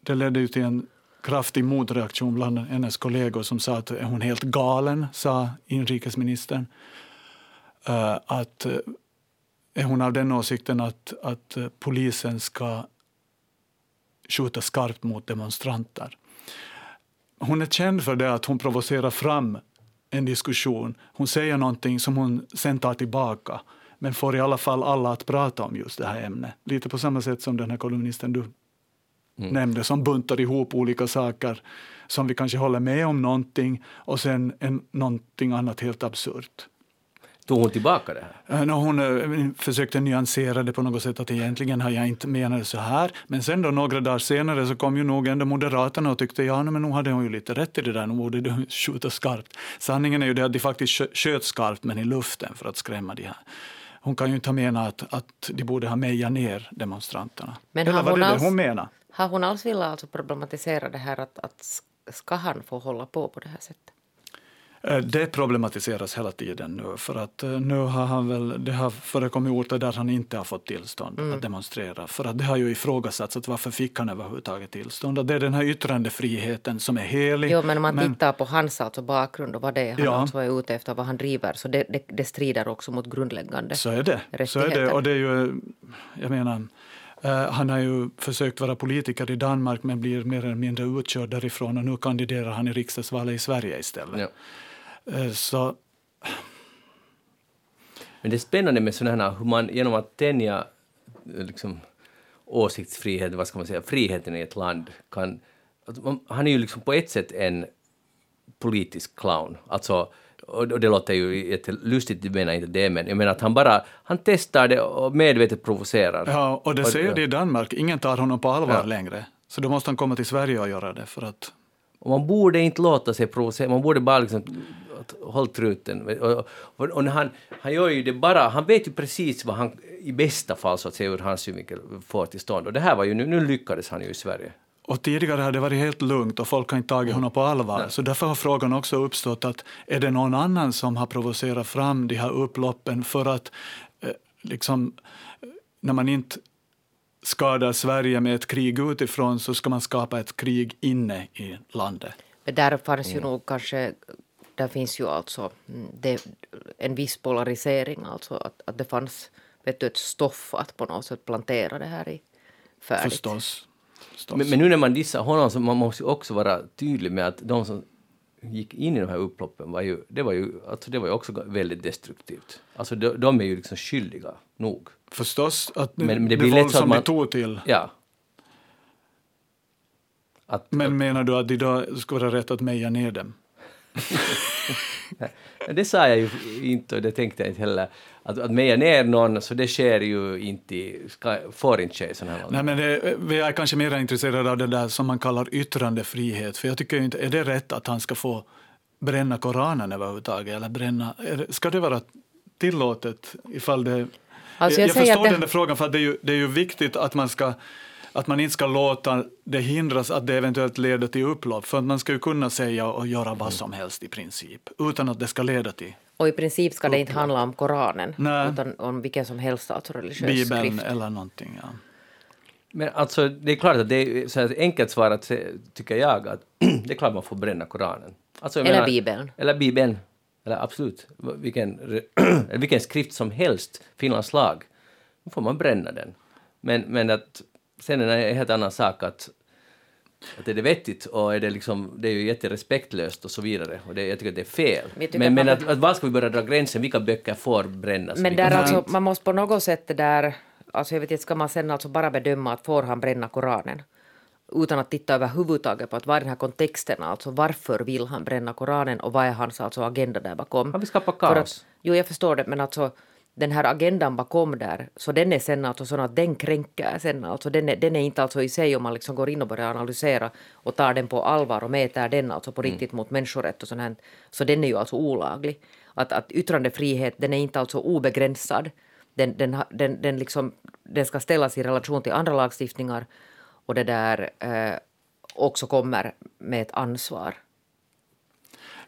det ledde ju till en kraftig motreaktion bland hennes kollegor som sa att är hon helt galen, sa inrikesministern. Uh, att uh, är hon av den åsikten att, att eh, polisen ska skjuta skarpt mot demonstranter. Hon är känd för det att hon provocerar fram en diskussion. Hon säger någonting som hon sen tar tillbaka men får i alla fall alla att prata om just det här ämnet. Lite på samma sätt som den här kolumnisten du nämnde som buntar ihop olika saker som vi kanske håller med om någonting och sen en, någonting annat helt absurt. Tog hon tillbaka det här? Eh, nå, Hon eh, försökte nyansera det på något sätt att egentligen har jag inte menat det så här. Men sen då några dagar senare så kom ju nog ändå Moderaterna och tyckte ja, men nu hade hon ju lite rätt i det där, nu borde de skjuta skarpt. Sanningen är ju det att de faktiskt skö- sköt skarpt men i luften för att skrämma de här. Hon kan ju inte ha menat att, att de borde ha mejat ner demonstranterna. Men Eller hon det alls- hon menade? Har hon alls velat alltså problematisera det här att, att ska han få hålla på på det här sättet? Eh, Det problematiseras hela tiden nu för att eh, nu har han väl, det har förekommit orter där han inte har fått tillstånd Mm. att demonstrera. För att det har ju ifrågasatts att varför fick han överhuvudtaget tillstånd? Och det är den här yttrandefriheten som är helig. Jo, men om man tittar på hans alltså bakgrund och vad det är han Ja. alltså är ute efter, vad han driver, så det, det, det strider också mot grundläggande Så är det. Så är det. Och det är ju, jag menar, eh, han har ju försökt vara politiker i Danmark men blir mer eller mindre utkörd därifrån och nu kandiderar han i riksdagsvalet i Sverige istället. Ja. Eh, Så Men det är spännande med sådana här, hur man genom att tänja eh, liksom, åsiktsfrihet, vad ska man säga, friheten i ett land kan... Han är ju liksom på ett sätt en politisk clown. Alltså, och och det låter ju jättelustigt, jag menar inte det, men jag menar att han bara, han testar det och medvetet provocerar. Ja, och det säger det i Danmark. Ingen tar honom på allvar Ja. längre. Så då måste han komma till Sverige och göra det. För att, Och man borde inte låta sig provocera, man borde bara liksom att håll truten. Och, och, och när han, han gör ju det bara, han vet ju precis vad han i bästa fall så att säga ur hans synvinkel får till stånd. Och det här var ju, nu, nu lyckades han ju i Sverige. och tidigare har det varit helt lugnt och folk har inte tagit honom på allvar. Så därför har frågan också uppstått att är det någon annan som har provocerat fram de här upploppen för att eh, liksom, eh, när man inte skadar Sverige med ett krig utifrån så ska man skapa ett krig inne i landet. Men där fanns Mm. ju nog kanske, där finns ju alltså mm, det, en viss polarisering, alltså att, att det fanns vet du, ett stoff att på något sätt plantera det här i färdigt. Förstås. Förstås. Men, men nu när man dissar honom så man måste ju också vara tydlig med att de som gick in i de här upploppen var ju, det var ju, alltså det var ju också väldigt destruktivt. Alltså de, de är ju liksom skyldiga nog. Förstås att Men- men det det, blir det lätt så att man- de tog till. Ja. Att, Men menar du att det då skulle vara rätt att meja ner dem? det sa jag ju inte och det tänkte jag inte heller. Att, att meja ner någon, så det sker ju inte, ska, får inte ske sådana här Nej, men det, vi är kanske mer intresserade av det där som man kallar yttrandefrihet. För jag tycker inte, är det rätt att han ska få bränna Koranen överhuvudtaget? Eller bränna, det, ska det vara tillåtet ifall det... Alltså jag, jag förstår det... den där frågan, för det är, ju, det är ju viktigt att man ska att man inte ska låta det hindras att det eventuellt leder till upplopp. För man ska ju kunna säga och göra vad som helst i princip, utan att det ska leda till och i princip ska det inte handla om Koranen, Nej. utan om vilken som helst alltså religiös Bibeln skrift. eller någonting, ja. Men alltså, det är klart att det är så här enkelt svarat, tycker jag, att det är klart man får bränna Koranen. Alltså, eller menar, Bibeln. Eller Bibeln. Eller absolut, vilken, vilken skrift som helst, Finlands lag, då får man bränna den. Men, men att, sen är det en helt annan sak att att är det vettigt och är det, liksom, det är ju jätterespektlöst och så vidare. Och det, jag tycker att det är fel. Men, men att, att var ska vi börja dra gränsen? Vilka böcker får brännas? Men där alltså, man måste på något sätt där, alltså jag vet inte, ska man sen alltså bara bedöma att får han bränna Koranen? Utan att titta överhuvudtaget på att vad är den här kontexten, alltså varför vill han bränna Koranen och vad är hans alltså agenda där bakom? Han vill skapa kaos. Att, jo, jag förstår det, men alltså den här agendan bakom där, så den är sen alltså sån att den kränker sen alltså. Den är, den är inte alltså i sig om man liksom går in och börjar analysera och tar den på allvar och mäter den alltså på mm. riktigt mm. mot människorätt och sånt här. Så den är ju alltså olaglig. Att, att yttrandefrihet, den är inte alltså obegränsad. Den, den, den, den, liksom, den ska ställas i relation till andra lagstiftningar och det där eh, också kommer med ett ansvar.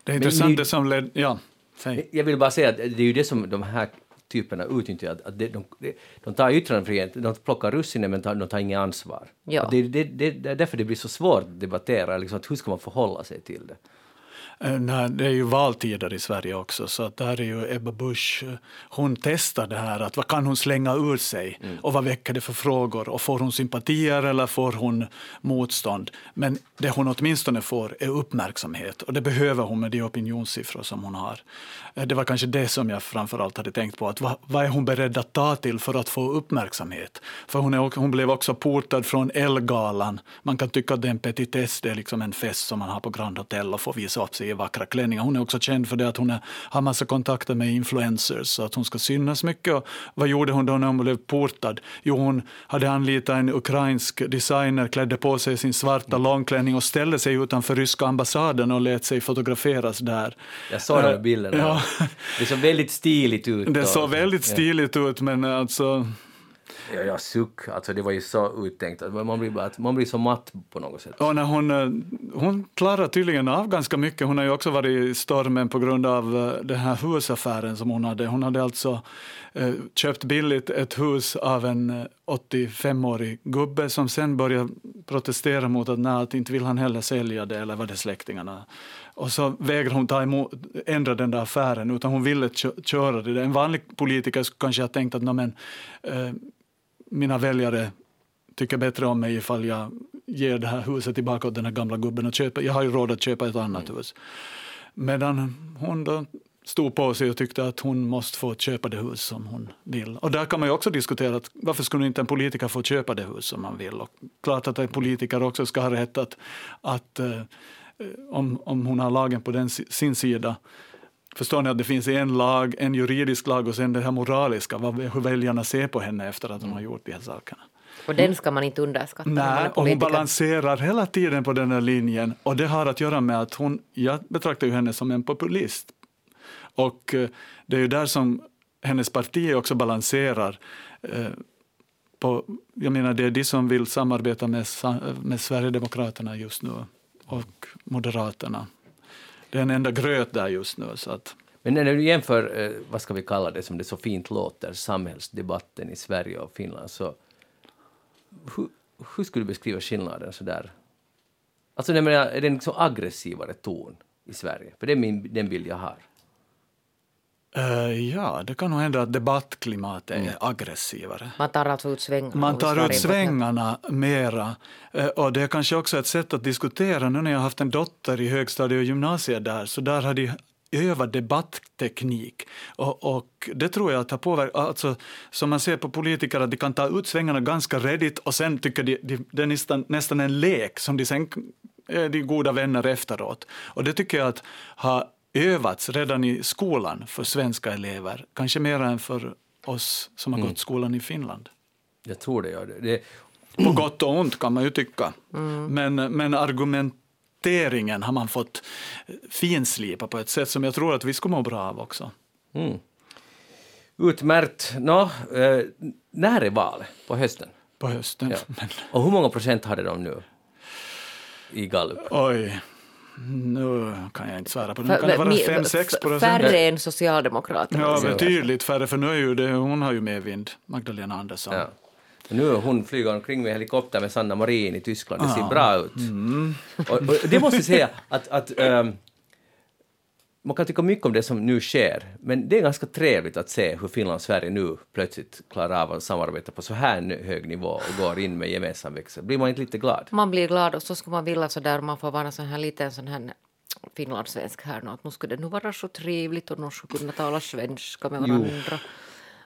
Det är intressant det som led, ja, säg. Jag vill bara säga att det är ju det som de här typerna utnyttjar att, att de, de, de tar yttrandefrihet, de plockar russinen men tar, de tar inget ansvar. Ja. Det, det, det, det är därför det blir så svårt att debattera, liksom, att hur ska man förhålla sig till det? Eh, nej, det är ju valtider i Sverige också, så att där är ju Ebba Busch, eh, hon testar det här, att vad kan hon slänga ur sig mm. och vad väcker det för frågor och får hon sympatier eller får hon motstånd? Men det hon åtminstone får är uppmärksamhet och det behöver hon med de opinionssiffror som hon har. Eh, det var kanske det som jag framförallt hade tänkt på, att vad, vad är hon beredd att ta till för att få uppmärksamhet? För hon, är, hon blev också portad från Elgalan. Man kan tycka att det är en petitess, det är liksom en fest som man har på Grand Hotel och får visa upp sig i vackra klänningar. Hon är också känd för det att hon är, har massa kontakter med influencers så att hon ska synas mycket. Och vad gjorde hon då när hon blev portad? Jo, hon hade anlitat en ukrainsk designer, klädde på sig sin svarta långklänning och ställde sig utanför ryska ambassaden och lät sig fotograferas där. Jag såg de bilderna. Ja. Det såg väldigt stiligt ut. Det såg väldigt stiligt ut, men alltså Ja, ja, suck. Alltså det var ju så uttänkt. Alltså, man blir, bara, man blir så matt på något sätt. Och när hon, eh, hon klarar tydligen av ganska mycket. Hon har ju också varit i stormen på grund av eh, den här husaffären som hon hade. Hon hade alltså eh, köpt billigt ett hus av en 85-årig gubbe som sen började protestera mot att, nej, att inte vill han heller sälja det, eller var det släktingarna? Och så vägrade hon ta emot, ändra den där affären, utan hon ville köra det. En vanlig politiker skulle kanske ha tänkt att, men, eh, mina väljare tycker bättre om mig ifall jag ger det här huset tillbaka åt den här gamla gubben och köper, jag har ju råd att köpa ett annat mm. hus. Medan hon då stod på sig och tyckte att hon måste få köpa det hus som hon vill. Och där kan man ju också diskutera att varför skulle inte en politiker få köpa det hus som man vill? Och klart att en politiker också ska ha rätt att, att eh, om, om hon har lagen på den, sin sida, Förstår ni att det finns en lag, en juridisk lag och sen det här moraliska, vad, hur väljarna ser på henne efter att hon har gjort de här sakerna. Och den ska man inte underskatta. Nej, och hon balanserar hela tiden på den här linjen. Och det har att göra med att hon, jag betraktar ju henne som en populist. Och eh, det är ju där som hennes parti också balanserar. Eh, på, jag menar, det är de som vill samarbeta med, med Sverigedemokraterna just nu och Moderaterna det är en enda gröt där just nu. Så att... Men när du jämför, eh, vad ska vi kalla det som det så fint låter, samhällsdebatten i Sverige och Finland, så hur, hur skulle du beskriva skillnaden så där? Alltså, jag menar, är det en liksom aggressivare ton i Sverige? För det är min, den bild jag har. Uh, ja, det kan nog hända att debattklimatet är mm. aggressivare. Man tar alltså ut svängarna? Man tar ut svängarna mera. Uh, och det är kanske också ett sätt att diskutera. Nu när jag har haft en dotter i högstadiet och gymnasiet där, så där har de övat debattteknik. Och, och, det tror jag att har påverkat, alltså, som man ser på politiker, att de kan ta ut svängarna ganska redigt och sen tycker de, de det är nästan, nästan en lek som de sen är de goda vänner efteråt. Och det tycker jag att har övats redan i skolan för svenska elever, kanske mer än för oss som har gått skolan i Finland. Jag tror det gör det. det På gott och ont kan man ju tycka. Men, men argumenteringen har man fått finslipa på ett sätt som jag tror att vi skulle må bra av också. mm. Utmärkt. Nå, eh, när är valet? På hösten? På hösten. Ja. Och hur många procent hade de nu? I gallup? oj, nu kan jag inte svära på det. Nu kan det vara Mi- 5-6 f- procent. Färre än Socialdemokraterna. Ja, betydligt färre, för nu är ju det, hon har ju medvind, Magdalena Andersson. Ja. Nu är hon flyger omkring med helikopter med Sanna Marin i Tyskland. Det ser Ja. bra ut. Och, och det måste jag säga att, att ehm, man kan tycka mycket om det som nu sker, men det är ganska trevligt att se hur Finland och Sverige nu plötsligt klarar av att samarbeta på så här hög nivå och går in med gemensam växel. Blir man inte lite glad? Man blir glad och så skulle man vilja så där man får vara sån här liten sån här finlandssvensk här nu att nu skulle det nu vara så trevligt och nu skulle kunna tala svenska med varandra.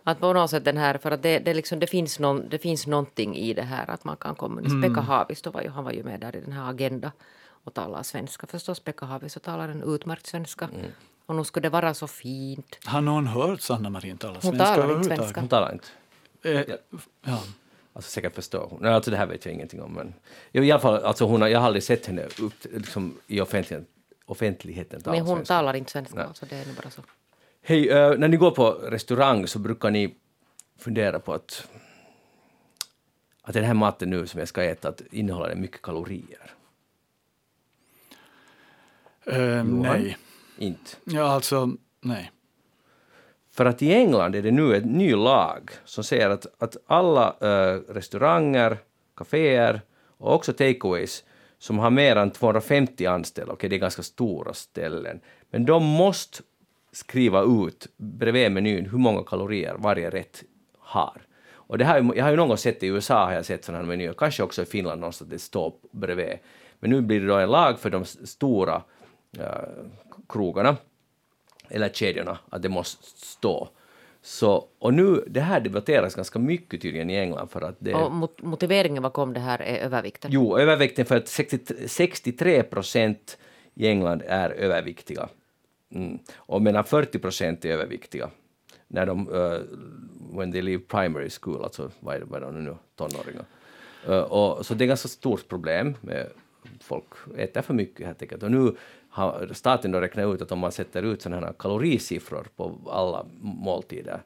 Att på något sätt den här, för att det, det, liksom, det, finns någon, det finns någonting i det här att man kan kommunicera. Pekka Haavisto var ju, han var ju med där i den här Agenda och talar svenska förstås. Pekka Haavisto talar en utmärkt svenska. Och nu skulle det vara så fint. Har någon hört Sanna Marin tala Hon svenska talar inte svenska. Hon talar inte. Eh, ja. Alltså säkert förstår hon. Nej, alltså det här vet jag ingenting om. Men i alla fall, alltså hon har, jag har aldrig sett henne upp, liksom, i offentligheten, offentligheten tala Men hon svenska. talar inte svenska, Nej. alltså det är nog bara så. Hej, eh, när ni går på restaurang så brukar ni fundera på att, att den här maten nu som jag ska äta att innehåller den mycket kalorier? Eh, nej. Inte. Ja, alltså, nej. För att i England är det nu en ny lag som säger att, att alla eh, restauranger, kaféer och också takeaways som har mer än 250 anställda, okej det är ganska stora ställen, men de måste skriva ut bredvid menyn hur många kalorier varje rätt har. Och det ju- jag har ju någon gång sett i USA, har jag sett sådana här menyer, kanske också i Finland någonstans, det står bredvid. Men nu blir det då en lag för de stora krogarna eller kedjorna, att det måste stå. Så, och nu, det här debatteras ganska mycket tydligen i England för att det... Och mot, motiveringen bakom det här är övervikten. Jo, övervikten för att 63 63 procent i England är överviktiga. Mm. Och medan 40 procent är överviktiga när de, uh, when they leave primary school, alltså vad är, de nu, tonåringar. Uh, och, så det är ett ganska stort problem med folk äter för mycket helt enkelt. Och nu staten då räknat ut att om man sätter ut sådana här kalorisiffror på alla måltider,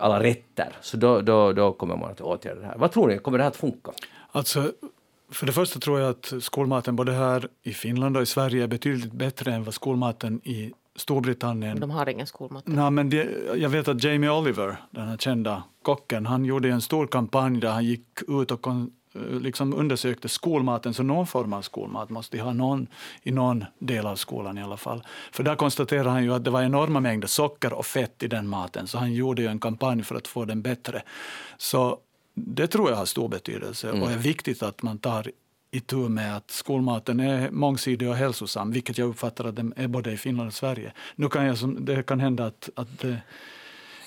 alla rätter, så då, då, då kommer man att åtgärda det här. Vad tror ni, kommer det här att funka? Alltså, för det första tror jag att skolmaten både här i Finland och i Sverige är betydligt bättre än vad skolmaten i Storbritannien De har ingen skolmat. Nej, men det, jag vet att Jamie Oliver, den här kända kocken, han gjorde en stor kampanj där han gick ut och kon, liksom undersökte skolmaten, så någon form av skolmat måste de ha någon, i någon del av skolan i alla fall. För där konstaterade han ju att det var enorma mängder socker och fett i den maten, så han gjorde ju en kampanj för att få den bättre. Så det tror jag har stor betydelse och är viktigt att man tar itu med att skolmaten är mångsidig och hälsosam, vilket jag uppfattar att den är både i Finland och Sverige. Nu kan jag, det kan hända att, att det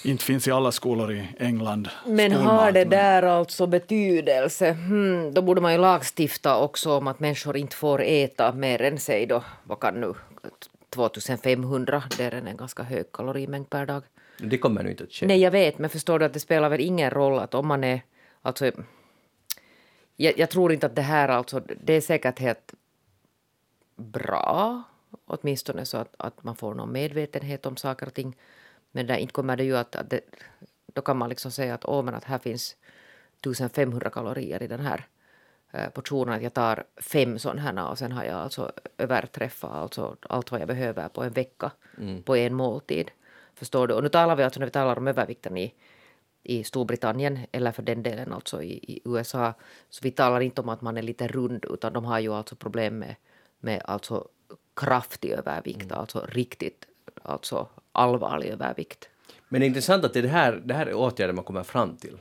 inte finns i alla skolor i England. Men har det där alltså betydelse? Hmm, då borde man ju lagstifta också om att människor inte får äta mer än sig då, vad kan nu, 2500, det är en ganska hög kalorimängd per dag. Det kommer nu inte att ske. Nej, jag vet, men förstår du att det spelar väl ingen roll att om man är... Alltså, jag, jag tror inte att det här alltså... Det är säkert helt bra, åtminstone så att, att man får någon medvetenhet om saker och ting. Men där inte kommer det ju att... att det, då kan man liksom säga att, åh, men att här finns 1500 kalorier i den här eh, portionen. Att jag tar fem sådana här och sen har jag alltså överträffat alltså allt vad jag behöver på en vecka på en måltid. Förstår du? Och nu talar vi alltså när vi talar om övervikten i, i Storbritannien eller för den delen alltså i, i USA. Så vi talar inte om att man är lite rund utan de har ju alltså problem med, med alltså kraftig övervikt, alltså riktigt alltså allvarlig övervikt. Men det är intressant att det, är det, här, det här är åtgärder man kommer fram till.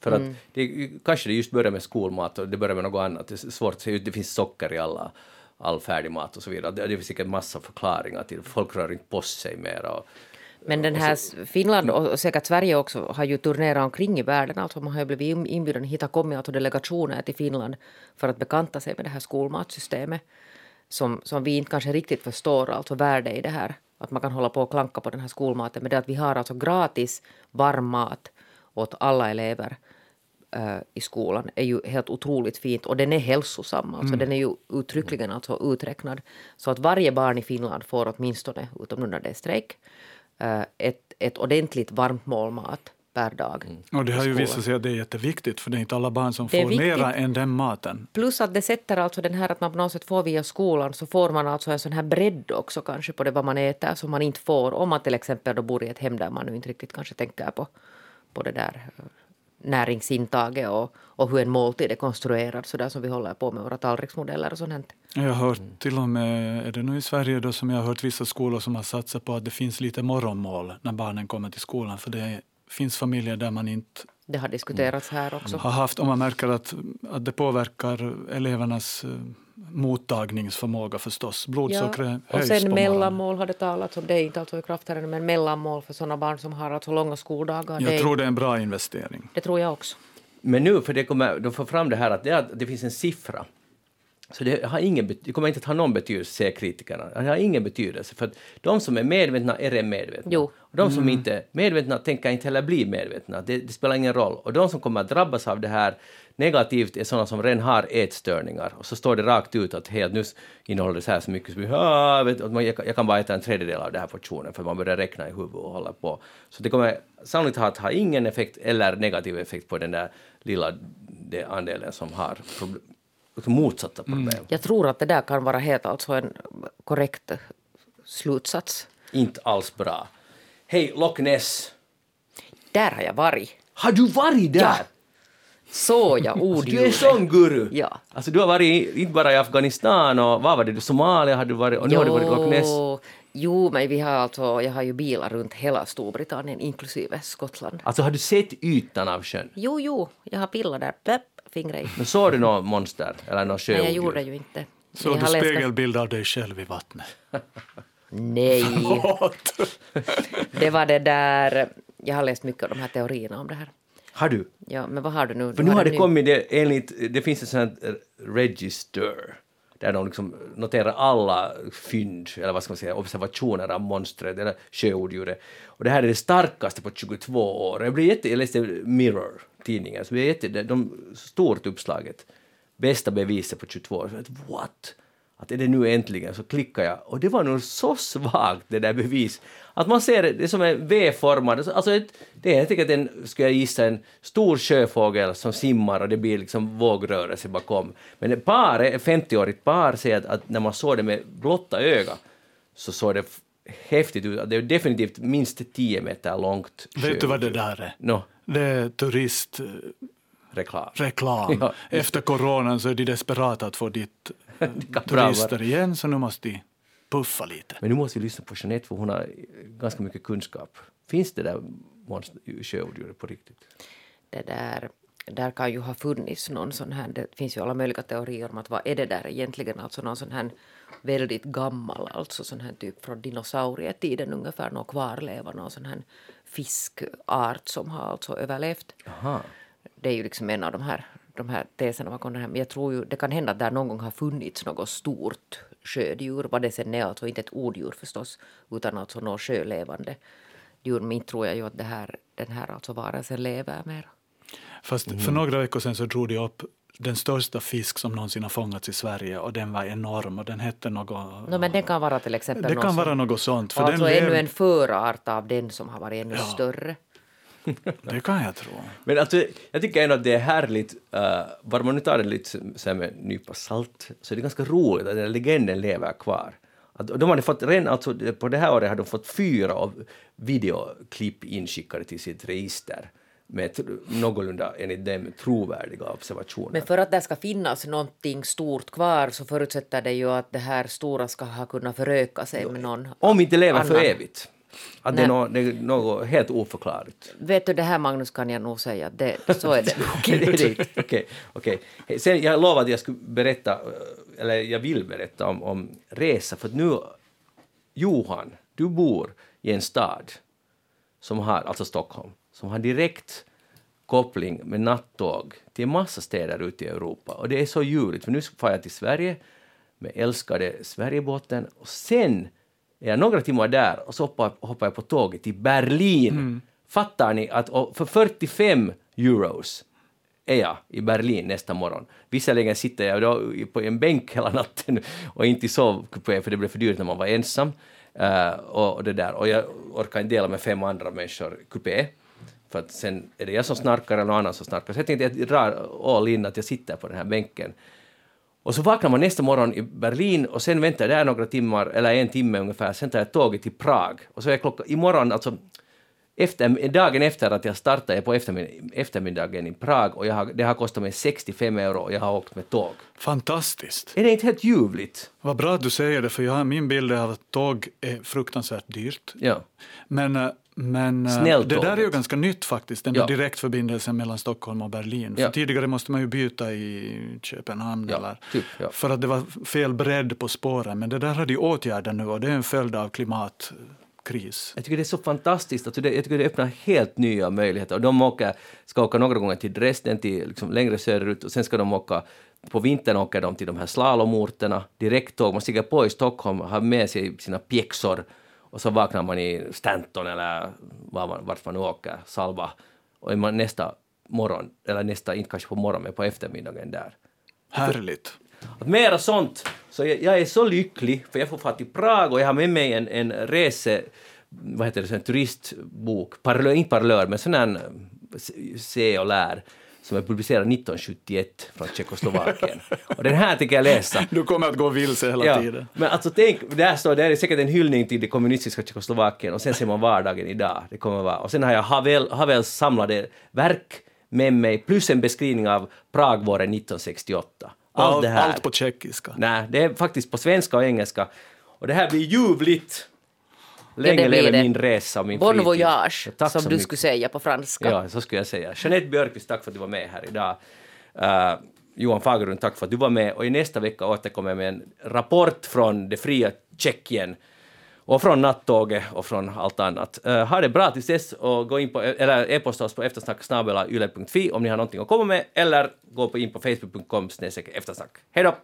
För att det, är- kanske det just börjar med skolmat och det börjar med något annat. Det är svårt att se ut, det finns socker i alla, all färdig mat och så vidare. Det, det finns säkert massa förklaringar till Folk rör inte på sig mer och Men den här Finland och säkert Sverige också har ju turnerat omkring i världen. Alltså man har ju blivit inbjuden hit har kommit alltså delegationer till Finland för att bekanta sig med det här skolmatsystemet som, som vi inte kanske riktigt förstår alltså värde i det här. Att man kan hålla på och klanka på den här skolmaten. Men det att vi har alltså gratis varm mat åt alla elever uh, i skolan är ju helt otroligt fint. Och den är hälsosam. Alltså mm. Den är ju uttryckligen alltså uträknad. Så att varje barn i Finland får åtminstone, utom under det är strejk, uh, ett, ett ordentligt varmt mål mat per dag. Mm. Och det har ju visat sig att det är jätteviktigt för det är inte alla barn som får viktigt. mera än den maten. Plus att det sätter alltså den här att man på något sätt får via skolan så får man alltså en sån här bredd också kanske på det vad man äter som man inte får om man till exempel då bor i ett hem där man nu inte riktigt kanske tänker på, på det där eh, näringsintaget och, och hur en måltid är konstruerad så där som vi håller på med våra tallriksmodeller och sånt. Jag har hört till och med, är det nu i Sverige då som jag har hört vissa skolor som har satsat på att det finns lite morgonmål när barnen kommer till skolan för det finns familjer där man inte det har diskuterats här också. Har haft, om man märker att, att det påverkar elevernas eh, mottagningsförmåga förstås. Blodsockret ja, höjs Och sen mellanmål har det talats om, det är inte alltså i kraft här men mellanmål för sådana barn som har alltså långa skoldagar. Jag det tror det är en bra investering. Det tror jag också. Men nu, för det kommer, de får fram det här att det, att det finns en siffra så det, har ingen, det kommer inte att ha någon betydelse, säger kritikerna. Det har ingen betydelse, för att de som är medvetna är redan medvetna. Jo. Och de som mm. inte är medvetna tänker inte heller bli medvetna. Det, det, spelar ingen roll. Och de som kommer att drabbas av det här negativt är sådana som redan har ätstörningar. Och så står det rakt ut att helt nu innehåller det så här så mycket, så ah, vet, att man, jag, jag, kan bara äta en tredjedel av den här portionen, för man börjar räkna i huvudet och hålla på. Så det kommer sannolikt att ha ingen effekt eller negativ effekt på den där lilla andelen som har problem motsatta problem. Mm. Jag tror att det där kan vara helt alltså en korrekt slutsats. Inte alls bra. Hej, Loch Ness. Där har jag varit. Har du varit där? Ja. Så jag odjuret. Du är sån guru! Ja. Alltså du har varit inte bara i Afghanistan och vad var det, Somalia har du varit och nu jo, har du varit i Loch Ness. Jo, men vi har alltså, jag har ju bilar runt hela Storbritannien inklusive Skottland. Alltså har du sett ytan av sjön? Jo, jo, jag har pillat där. Pep, fingret i. Men såg du något monster eller något sjöodjur? Nej, jag gjorde ju inte. Såg du spegelbild av dig själv i vattnet? Nej. det var det där... Jag har läst mycket av de här teorierna om det här. Har du? Ja, men vad har du nu? För nu har det, det kommit, det, enligt, det finns ett sånt här register där de liksom noterar alla fynd, eller vad ska man säga, observationer av monstret eller sjöodjuret. Och det här är det starkaste på 22 år. Jag, blev jätte, jag läste Mirror, tidningen, så blev jätte, de, stort uppslaget. Bästa beviset på 22 år. What? Att är det nu äntligen? Så klickar jag och det var nog så svagt det där bevis. Att man ser det, är som en V-formad, alltså ett, det är helt enkelt en, skulle jag gissa, en stor sjöfågel som simmar och det blir liksom vågrörelse bakom. Men ett par, ett 50-årigt par säger att, att, när man såg det med blotta öga så såg det häftigt ut. Det är definitivt minst 10 meter långt. Vet du vad det där är? No. Det är turist reklam. reklam. Ja. Efter coronan så är de desperata att få dit turister igen, så nu måste de puffa lite. Men nu måste vi lyssna på Jeanette, för hon har ganska mycket kunskap. Finns det där sjöodjuret på riktigt? Det där, där kan ju ha funnits någon sån här, det finns ju alla möjliga teorier om att vad är det där egentligen, alltså någon sån här väldigt gammal, alltså sån här typ från dinosaurietiden ungefär, någon kvarleva, någon sån här fiskart som har alltså överlevt. Aha. Det är ju liksom en av de här de här teserna bakom det här. Men jag tror ju det kan hända att där någon gång har funnits något stort sjödjur. Vad det sen är, alltså inte ett odjur förstås, utan alltså något sjölevande djur. Men inte tror jag ju att det här, den här alltså varelsen lever mer. Fast mm. för några veckor sedan så drog de upp den största fisk som någonsin har fångats i Sverige och den var enorm och den hette något... No, men den kan vara till exempel Det kan vara något sånt. För alltså den ännu en förart av den som har varit ännu ja. större. Det kan jag tro. Men alltså, jag tycker ändå att det är härligt, uh, bara man nu tar det lite så med en nypa salt, så är det ganska roligt att den legenden lever kvar. Att de hade fått, redan, alltså, på det här året hade de fått fyra av videoklipp inskickade till sitt register med någorlunda, enligt dem, trovärdiga observationer. Men för att det ska finnas någonting stort kvar så förutsätter det ju att det här stora ska ha kunnat föröka sig med någon Om inte lever för evigt. Att det är, något, det är, något, helt oförklarligt. Vet du, det här Magnus kan jag nog säga, det, så är det Okej, okay, okay. Sen jag lovade att jag skulle berätta, eller jag vill berätta om, om resa, för nu, Johan, du bor i en stad som har, alltså Stockholm, som har direkt koppling med nattåg till en massa städer ute i Europa. Och det är så ljuvligt, för nu far jag till Sverige med älskade Sverigebåten och sen är jag några timmar där och så hoppar, hoppar jag på tåget till Berlin. Fattar ni att för 45 euros är jag i Berlin nästa morgon. Visserligen sitter jag då på en bänk hela natten och inte i sovkupé för det blev för dyrt när man var ensam. Uh, och, det där. och jag orkar inte dela med fem andra människor kupé. För att sen är det jag som snarkar eller någon annan som snarkar. Så jag tänkte att jag drar all in att jag sitter på den här bänken. Och så vaknar man nästa morgon i Berlin och sen väntar jag där några timmar, eller en timme ungefär, sen tar jag tåget till Prag. Och så är klockan, imorgon, alltså efter, dagen efter att jag startade på eftermiddagen i Prag och jag har, det har kostat mig 65 euro och jag har åkt med tåg. Fantastiskt! Är det inte helt ljuvligt? Vad bra att du säger det, för jag har min bild av att tåg är fruktansvärt dyrt. Ja. Men, eh, men eh, det där är ju ganska nytt faktiskt, den Ja. direktförbindelsen mellan Stockholm och Berlin. Ja. För tidigare måste man ju byta i Köpenhamn Ja, eller, typ, för att det var fel bredd på spåren. Men det där har de åtgärdat nu och det är en följd av klimatkris. Jag tycker det är så fantastiskt. Att det, jag tycker det öppnar helt nya möjligheter. Och de åker, ska åka några gånger till Dresden, till liksom längre söderut, och sen ska de åka på vintern åker de till de här slalomorterna, direkttåg. Man stiger på i Stockholm, har med sig sina pjäxor och så vaknar man i Stanton eller var man, vart man nu åker, Salva. Och är man nästa morgon, eller nästa, inte kanske på morgonen, men på eftermiddagen där. Härligt! Att mera sånt. Så jag, jag är så lycklig, för jag får fara till Prag och jag har med mig en, en rese... Vad heter det? En turistbok. Parlör, inte parlör, men sån här eh, se och lär som är publicerad 1971 från Tjeckoslovakien. och den här tänker jag läsa. Du kommer att gå vilse hela Ja, tiden. men alltså tänk, där står det är säkert en hyllning till det kommunistiska Tjeckoslovakien och sen ser man vardagen idag. Det kommer vara. Och sen har jag Havel, Havels samlade verk med mig plus en beskrivning av Pragvåren 1968. Allt Allt, det här. allt på tjeckiska. Nej, det är faktiskt på svenska och engelska. Och det här blir ljuvligt! Länge blir lever min resa och min Bon voyage, Tack som du mycket. skulle säga på franska. Ja, så skulle jag säga. Jeanette Björkqvist, tack för att du var med här idag. Uh, Johan Fagerlund, tack för att du var med. Och i nästa vecka återkommer jag med en rapport från det fria Tjeckien och från nattåget och från allt annat. Uh, ha det bra tills dess och gå in på, eller e-posta oss på eftersnack.yle.fi om ni har någonting att komma med eller gå på in på facebook.com eftersnack. Hej då!